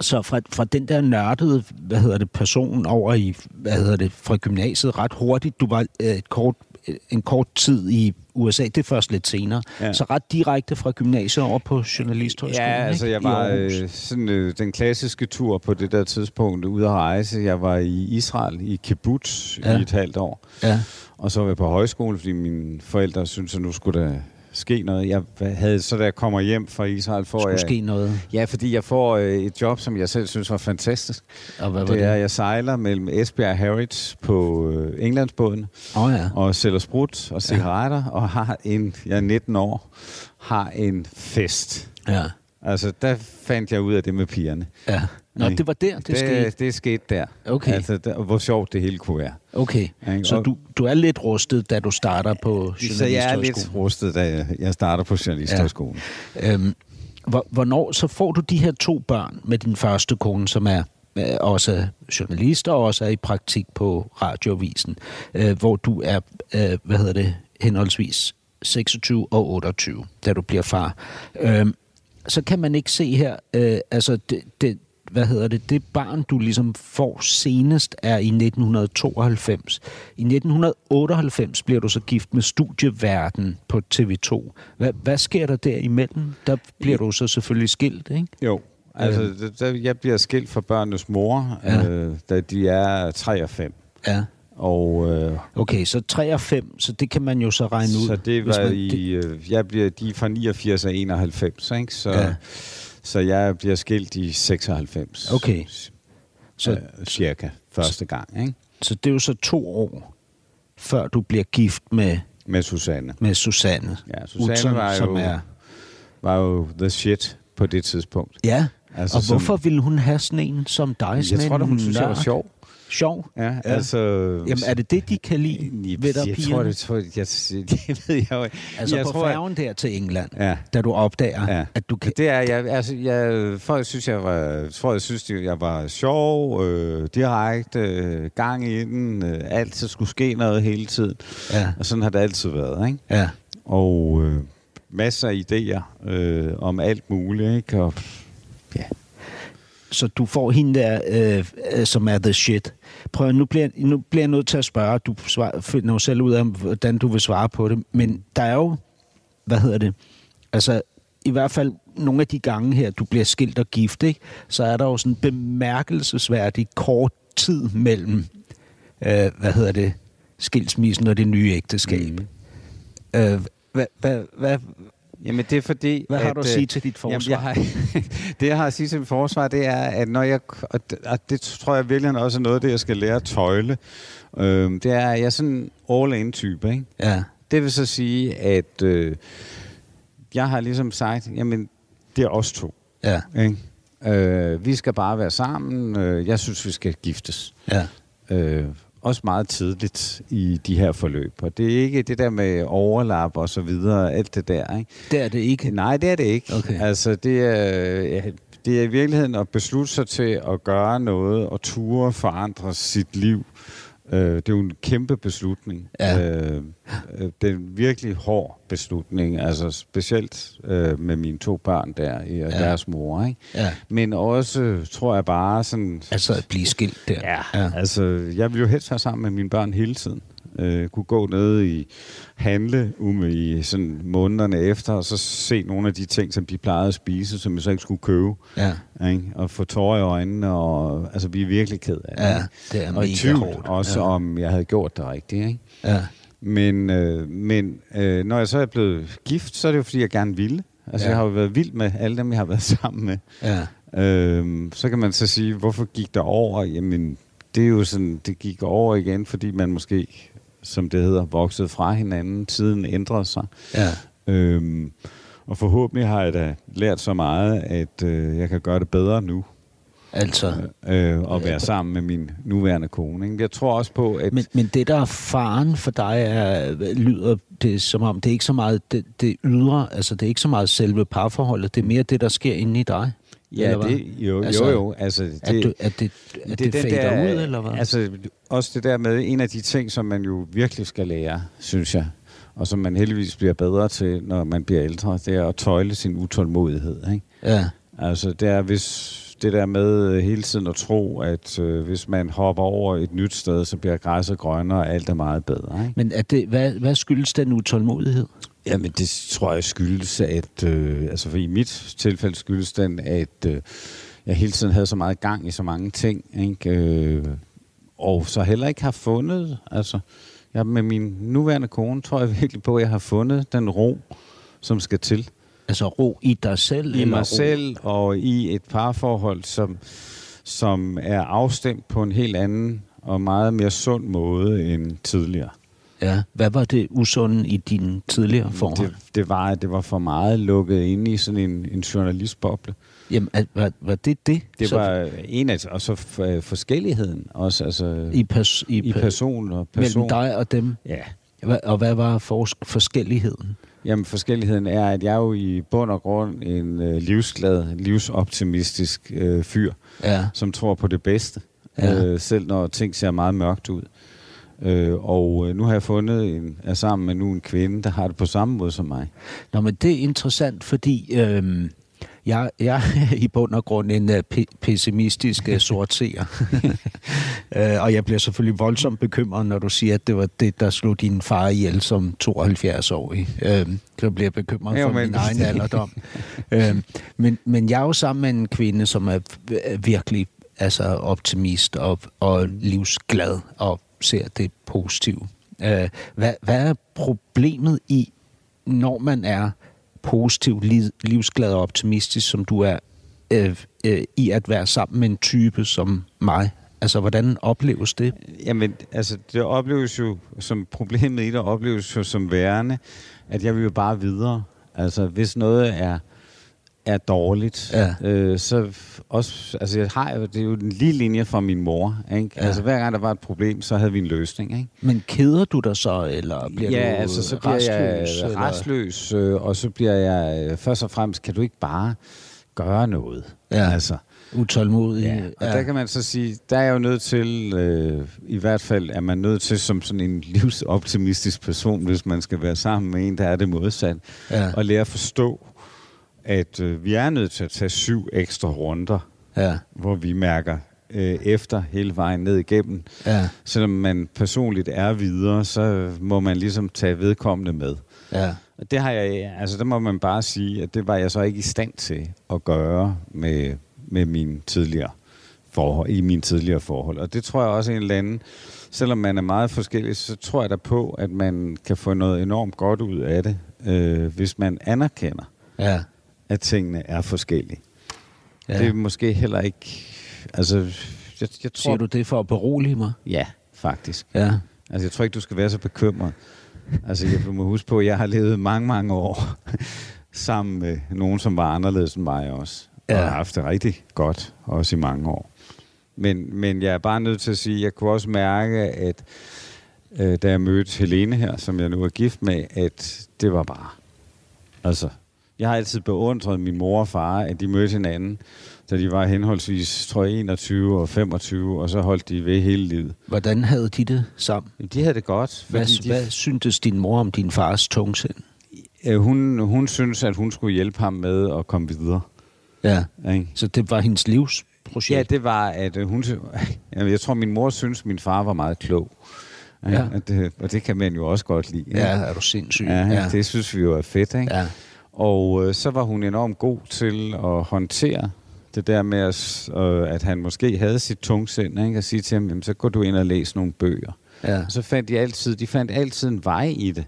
C: så fra, fra den der nørdede, hvad hedder det, person over i, hvad hedder det, fra gymnasiet ret hurtigt, du var øh, et kort, øh, en kort tid i USA, det er først lidt senere, ja. Så ret direkte fra gymnasiet over på journalisthøjskolen,
D: Ja, altså jeg var øh, sådan øh, den klassiske tur på det der tidspunkt ude at rejse. Jeg var i Israel, i kibbutz,
C: ja.
D: i et halvt år.
C: Ja,
D: Og så var jeg på højskole, fordi mine forældre syntes, at nu skulle der ske noget. Jeg havde, så da jeg kommer hjem fra Israel, får
C: skulle
D: jeg...
C: ske noget.
D: Ja, fordi jeg får øh, et job, som jeg selv synes var fantastisk.
C: Og hvad var
D: Det
C: det?
D: er, jeg sejler mellem Esbjerg og Harwich på øh, Englandsbåden.
C: Oh, ja.
D: og sælger sprut og cigaretter, ja. og har en, jeg er 19 år, har en fest.
C: ja.
D: Altså, der fandt jeg ud af det med pigerne.
C: ja. Nå, det var der, det, det skete.
D: Det, skete der.
C: Okay.
D: Altså, der, hvor sjovt det hele kunne være.
C: Okay,
D: Ikke?
C: så du, du er lidt rustet, da du starter på
D: Så jeg er lidt rustet, da jeg, starter på journalisthøjskolen.
C: Øhm, hvor- hvornår så får du de her to børn med din første kone, som er øh, også journalist og også er i praktik på radioavisen, øh, hvor du er, øh, hvad hedder det, henholdsvis 26 og 28, da du bliver far. Øhm, så kan man ikke se her, øh, altså det, det, hvad hedder det, det barn, du ligesom får senest, er i 1992. I 1998 bliver du så gift med Studieverden på TV2. Hvad, hvad sker der derimellem? Der bliver du så selvfølgelig skilt, ikke?
D: Jo. Altså, der, der, jeg bliver skilt fra børnenes mor,
C: Ja.
D: øh, da de er 3 og 5.
C: Ja.
D: Og, øh,
C: Okay, så 3 og 5, så det kan man jo så regne ud.
D: så det var
C: man,
D: i... Øh, jeg bliver, de er fra 89 og 91, ikke? Så,
C: Ja.
D: Så jeg bliver skilt i 96.
C: Okay.
D: Så, øh, cirka første gang, ikke?
C: Så det er jo så to år, før du bliver gift med,
D: Med Susanne.
C: med Susanne.
D: Ja, Susanne
C: Utzon,
D: var
C: som
D: jo,
C: er...
D: var jo the shit på det tidspunkt.
C: Ja,
D: Altså,
C: og
D: som-
C: hvorfor ville hun have sådan en som dig?
D: Jeg tror da, hun synes, jeg var sjov.
C: Sjov?
D: Ja,
C: Ja.
D: altså...
C: Jamen, er det det, de kan lide
D: jeg,
C: ved dig,
D: jeg,
C: pigerne?
D: tror, det, tror, jeg, det ved jeg jo ikke.
C: Altså
D: jeg
C: på
D: tror,
C: færgen der til England,
D: Ja.
C: da du opdager,
D: Ja.
C: at du kan...
D: Det er, jeg, altså, jeg, folk synes, jeg var, tror, jeg synes, jeg var sjov, øh, direkte, øh, gang i den, øh, altid skulle ske noget hele tiden.
C: Ja,
D: Og sådan har det altid været, ikke?
C: ja.
D: Og øh, masser af idéer øh, om alt muligt, ikke? Og, ja.
C: Så du får hende der, øh, øh, som er the shit. Prøv, nu bliver, nu bliver jeg nødt til at spørge, du svar, finder jo selv ud af, hvordan du vil svare på det, men der er jo, hvad hedder det, altså i hvert fald nogle af de gange her, du bliver skilt og gift, ikke? så er der jo sådan bemærkelsesværdig kort tid mellem, øh, hvad hedder det, skilsmissen og det nye ægteskab. Mm. Øh, hvad, hvad, hvad,
D: Jamen, det er fordi...
C: hvad har du at
D: øh,
C: sige til dit forsvar?
D: Jamen, jeg har, det, jeg har at sige til mit forsvar, det er, at når jeg... Og det, og det tror jeg virkelig også er noget af det, jeg skal lære at tøjle. Øhm, det er, at jeg er sådan en all-in-type, ikke?
C: ja,
D: Det vil så sige, at øh, jeg har ligesom sagt, jamen, det er os to.
C: ja,
D: Ikke? Øh, vi skal bare være sammen. Øh, jeg synes, vi skal giftes.
C: ja.
D: Øh, også meget tidligt i de her forløb. Og det er ikke det der med overlap og så videre, alt det der. Ikke?
C: Det er det ikke.
D: Nej, det er det ikke.
C: Okay.
D: Altså, det er, det er i virkeligheden at beslutte sig til at gøre noget og ture forandre sit liv. Øh, det er jo en kæmpe beslutning.
C: Ja.
D: Øh, øh, det er en virkelig hård beslutning, altså specielt øh, med mine to børn der og
C: Ja.
D: deres mor. Ikke?
C: Ja.
D: Men også, tror jeg bare sådan...
C: Altså at blive skilt der.
D: Ja, ja, altså jeg vil jo helst være sammen med mine børn hele tiden. Øh, kunne gå ned i handle um, i sådan månederne efter, og så se nogle af de ting, som de plejede at spise, som jeg så ikke skulle købe.
C: Ja.
D: Ikke? Og få tårer i øjnene, og altså vi er virkelig ked af det.
C: Ja, det er
D: og i tvivl
C: hårdt.
D: også,
C: Ja.
D: om jeg havde gjort det rigtigt. Ikke?
C: Ja.
D: Men, øh, men øh, når jeg så er blevet gift, så er det jo fordi, jeg gerne ville. Altså
C: ja.
D: jeg har jo været vild med alle dem, jeg har været sammen med.
C: Ja.
D: Øhm, så kan man så sige, hvorfor gik der over? Jamen, det er jo sådan, det gik over igen, fordi man måske, som det hedder, voksede fra hinanden, tiden ændrede sig.
C: Ja.
D: Øhm, og forhåbentlig har jeg da lært så meget, at øh, jeg kan gøre det bedre nu,
C: Altså,
D: øh, og være sammen med min nuværende kone. Ikke? Jeg tror også på, at...
C: men, men det der er faren for dig, er, lyder det som om, det er ikke så meget det, det ydre, altså det er ikke så meget selve parforholdet, det er mere det, der sker inde i dig.
D: Ja, det, jo,
C: Altså,
D: jo, jo. Altså, det,
C: At, du, at det, at det, det
D: den
C: fader
D: der-
C: ud, eller hvad?
D: Altså, også det der med, en af de ting, som man jo virkelig skal lære, synes jeg, og som man heldigvis bliver bedre til, når man bliver ældre, det er at tøjle sin utålmodighed. Ikke?
C: ja.
D: Altså, det er hvis det der med øh, hele tiden at tro, at øh, hvis man hopper over et nyt sted, så bliver græsset grønnere, og alt er meget bedre. Ikke?
C: Men er det, hvad, hvad skyldes den utålmodighed?
D: Jamen, det tror jeg skyldes, at... Øh, altså, for i mit tilfælde skyldes den, at øh, jeg hele tiden havde så meget gang i så mange ting, ikke? Øh, og så heller ikke har fundet... Altså, jeg, med min nuværende kone tror jeg virkelig på, at jeg har fundet den ro, som skal til.
C: Altså ro i dig selv?
D: I mig
C: ro-
D: selv og i et parforhold, som, som er afstemt på en helt anden og meget mere sund måde end tidligere.
C: Ja. Hvad var det usunde i dine tidligere forhold?
D: Det, det var, at det var for meget lukket inde i sådan en, en journalistboble.
C: Jamen, at, var, var det det?
D: Det
C: Så
D: var en af, og så øh, forskelligheden også, altså
C: i, pers, i,
D: i
C: per-
D: person og person.
C: mellem dig og dem?
D: Ja.
C: Hva- Og hvad var fors- forskelligheden?
D: Jamen forskelligheden er, at jeg er jo i bund og grund en øh, livsglad, livsoptimistisk øh, fyr,
C: Ja.
D: som tror på det bedste,
C: Ja.
D: øh, selv når ting ser meget mørkt ud. Øh, og øh, nu har jeg fundet en, er sammen med nu en kvinde, der har det på samme måde som mig.
C: Nå, men det er interessant, fordi øhm, jeg, jeg er i bund og grund en uh, pe- pessimistisk uh, sortseer. uh, og jeg bliver selvfølgelig voldsomt bekymret, når du siger, at det var det, der slog din far ihjel som 72-årig. Uh, så bliver jeg bekymret
D: Jo,
C: for
D: men-
C: min egen alderdom. uh, men, men jeg er jo sammen med en kvinde, som er, er virkelig altså optimist og, og livsglad og ser det positive. Øh, hvad, hvad er problemet i, når man er positiv, livsglad og optimistisk, som du er, øh, øh, i at være sammen med en type som mig? Altså, hvordan opleves det?
D: Jamen, altså, det opleves jo som problemet i det, opleves jo som værende, at jeg vil jo bare videre. Altså, hvis noget er er dårligt, ja. øh, så også, altså jeg har det er jo en lige linje fra min mor, ikke? Ja. Altså hver gang der var et problem, så havde vi en løsning, ikke?
C: Men keder du dig så, eller bliver
D: ja,
C: du
D: altså så bliver
C: restløs,
D: jeg restløs, øh, og så bliver jeg, øh, først og fremmest, kan du ikke bare gøre noget?
C: Ja. Altså, utålmodig.
D: Ja, og ja. der kan man så sige, der er jeg jo nødt til, øh, i hvert fald er man nødt til som sådan en livsoptimistisk person, hvis man skal være sammen med en, der er det modsat, ja. og lære at forstå, at øh, vi er nødt til at tage syv ekstra runder, ja. hvor vi mærker øh, efter hele vejen ned igennem. Ja. Selvom man personligt er videre, så må man ligesom tage vedkommende med. Ja. Og det har jeg, altså der må man bare sige, at det var jeg så ikke i stand til at gøre med, med mine tidligere forhold, i mine tidligere forhold. Og det tror jeg også en eller anden, selvom man er meget forskellig, så tror jeg da på, at man kan få noget enormt godt ud af det, øh, hvis man anerkender, ja at tingene er forskellige. Ja. Det er måske heller ikke... Altså, jeg, jeg tror,
C: Siger du det for at berolige mig?
D: Ja, faktisk. Ja. Altså, jeg tror ikke, du skal være så bekymret. Altså, jeg må huske på, at jeg har levet mange, mange år sammen med nogen, som var anderledes end mig også. Ja. Og har haft det rigtig godt, også i mange år. Men, men jeg er bare nødt til at sige, at jeg kunne også mærke, at øh, da jeg mødte Helene her, som jeg nu er gift med, at det var bare... Altså, jeg har altid beundret min mor og far, at de mødte hinanden, da de var henholdsvis, tror jeg, 21 og 25, og så holdt de ved hele livet.
C: Hvordan havde de det sammen?
D: De havde det godt.
C: Hvad,
D: de,
C: hvad syntes din mor om din fars tungsind?
D: Hun, hun synes, at hun skulle hjælpe ham med at komme videre.
C: Ja, ikke? så det var hendes livsprojekt?
D: Ja, det var, at hun... Jeg tror, min mor synes, at min far var meget klog. Ja. Og, det, og det kan man jo også godt lide.
C: Ja, er du sindssyg.
D: Ja, ja. det synes vi jo er fedt, ikke? Ja. Og øh, så var hun enormt god til at håndtere det der med, at, øh, at han måske havde sit tungsind, ikke? at sige til ham, jamen, så går du ind og læser nogle bøger. Ja. Og så fandt de altid, de fandt altid en vej i det.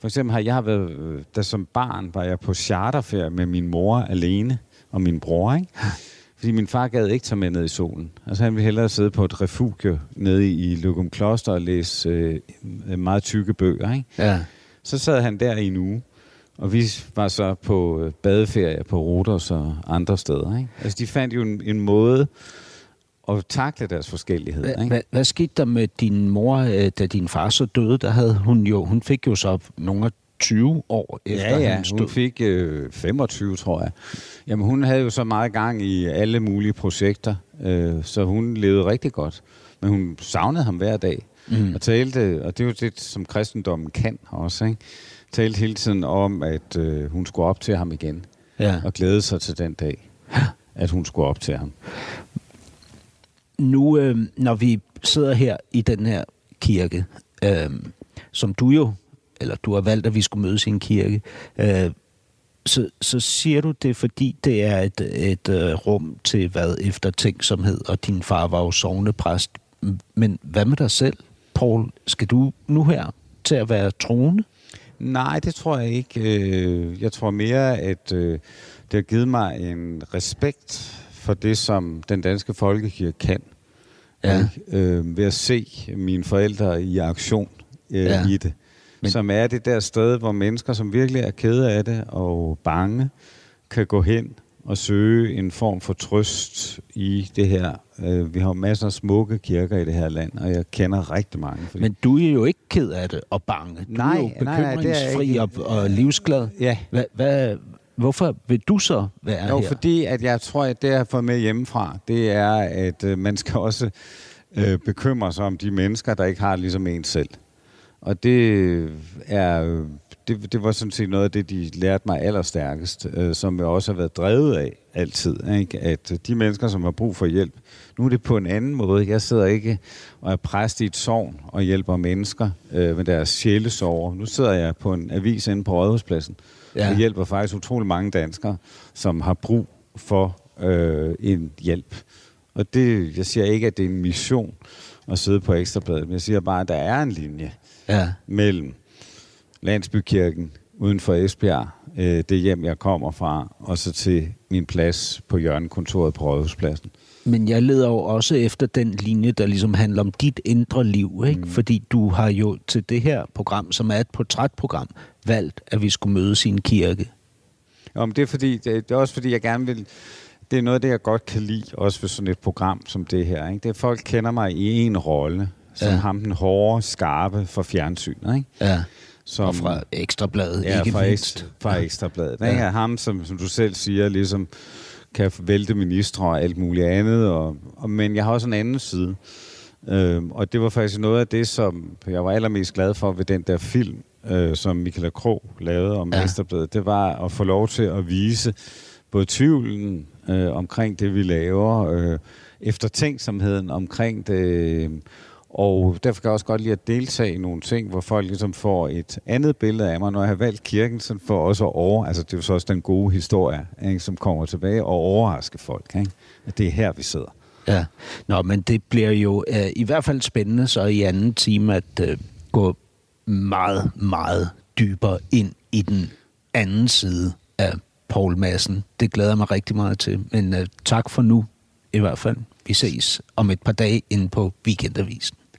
D: For eksempel har jeg været, øh, da som barn var jeg på charterferie med min mor alene og min bror, ikke? Fordi min far gad ikke tage med ned i solen. Altså han ville hellere sidde på et refugie nede i Lukum Kloster og læse øh, meget tykke bøger, ikke? Ja. Så sad han der i en uge. Og vi var så på øh, badeferie på Rodos og andre steder. Ikke? Altså, de fandt jo en, en måde at takle deres forskellighed. Hva, ikke?
C: Hvad, hvad skete der med din mor, øh, da din far så døde? Der havde hun jo, hun fik jo så nogle 20 år efter
D: ja, ja, hun fik øh, 25, tror jeg. Jamen, hun havde jo så meget gang i alle mulige projekter, øh, så hun levede rigtig godt. Men hun savnede ham hver dag mm. og talte, og det er jo det, som kristendommen kan også, ikke? Talte hele tiden om, at øh, hun skulle op til ham igen. Ja. Og glæde sig til den dag, at hun skulle op til ham.
C: Nu, øh, når vi sidder her i den her kirke, øh, som du jo, eller du har valgt, at vi skulle mødes i en kirke, øh, så, så siger du det, fordi det er et, et uh, rum til hvad efter tænksomhed, og din far var jo sovnepræst. Men hvad med dig selv, Paul? Skal du nu her til at være troende?
D: Nej, det tror jeg ikke. Øh, jeg tror mere, at øh, det har givet mig en respekt for det, som den danske folkekirke kan. Ja. Øh, ved at se mine forældre i aktion ja. i det. Men... Som er det der sted, hvor mennesker, som virkelig er kede af det og bange, kan gå hen og søge en form for trøst i det her. Øh, vi har masser af smukke kirker i det her land, og jeg kender rigtig mange.
C: Fordi... Men du er jo ikke ked af det og bange. Du nej, er jo bekymringsfri nej, nej, og, og livsglad. Ja. Hva, hva, hvorfor vil du så være
D: jo,
C: her?
D: fordi at jeg tror, at det, jeg har fået med hjemmefra, det er, at øh, man skal også øh, bekymre sig om de mennesker, der ikke har ligesom en selv. Og det er det, det var sådan set noget af det, de lærte mig allerstærkest, øh, som jeg også har været drevet af altid. Ikke? At de mennesker, som har brug for hjælp, nu er det på en anden måde. Jeg sidder ikke og er præst i et sovn og hjælper mennesker øh, med deres sjælesover. Nu sidder jeg på en avis inde på Rådhuspladsen ja. og hjælper faktisk utrolig mange danskere, som har brug for øh, en hjælp. Og det, jeg siger ikke, at det er en mission at sidde på Ekstrabladet. Men jeg siger bare, at der er en linje
C: Ja.
D: mellem Landsbykirken uden for Esbjerg, øh, det hjem, jeg kommer fra, og så til min plads på hjørnekontoret på Rådhuspladsen.
C: Men jeg leder jo også efter den linje, der ligesom handler om dit indre liv, ikke? Mm. Fordi du har jo til det her program, som er et portrætprogram, valgt, at vi skulle mødes i en kirke.
D: Om det er fordi, det, er også fordi, jeg gerne vil... Det er noget af det, jeg godt kan lide, også ved sådan et program som det her. Ikke? Det er, at folk kender mig i en rolle, som
C: Ja.
D: ja. ham den hårde, skarpe for fjernsynet. Ikke?
C: Ja.
D: Som,
C: Og fra Ekstrabladet,
D: ja,
C: ikke
D: fra,
C: mindst.
D: ekstra, fra Ekstrabladet.
C: Ja.
D: Ja. Ikke? Ham, som, som du selv siger, ligesom kan vælte ministre og alt muligt andet. Og, og, men jeg har også en anden side. Øhm, og det var faktisk noget af det, som jeg var allermest glad for ved den der film, øh, som Michael Kro lavede om
C: Ja.
D: ja. Ekstrabladet. Det var at få lov til at vise både tvivlen øh, omkring det, vi laver, øh, eftertænksomheden omkring det, og derfor kan jeg også godt lide at deltage i nogle ting, hvor folk ligesom får et andet billede af mig. Når jeg har valgt kirken, så for også at over, altså det er jo så også den gode historie, ikke, som kommer tilbage og overrasker folk. Ikke? At det er her, vi sidder.
C: Ja. Nå, men det bliver jo øh, i hvert fald spændende så i anden time at øh, gå meget, meget dybere ind i den anden side af Paul Madsen. Det glæder jeg mig rigtig meget til. Men øh, tak for nu i hvert fald. Vi ses om et par dage inde på Weekendavisen.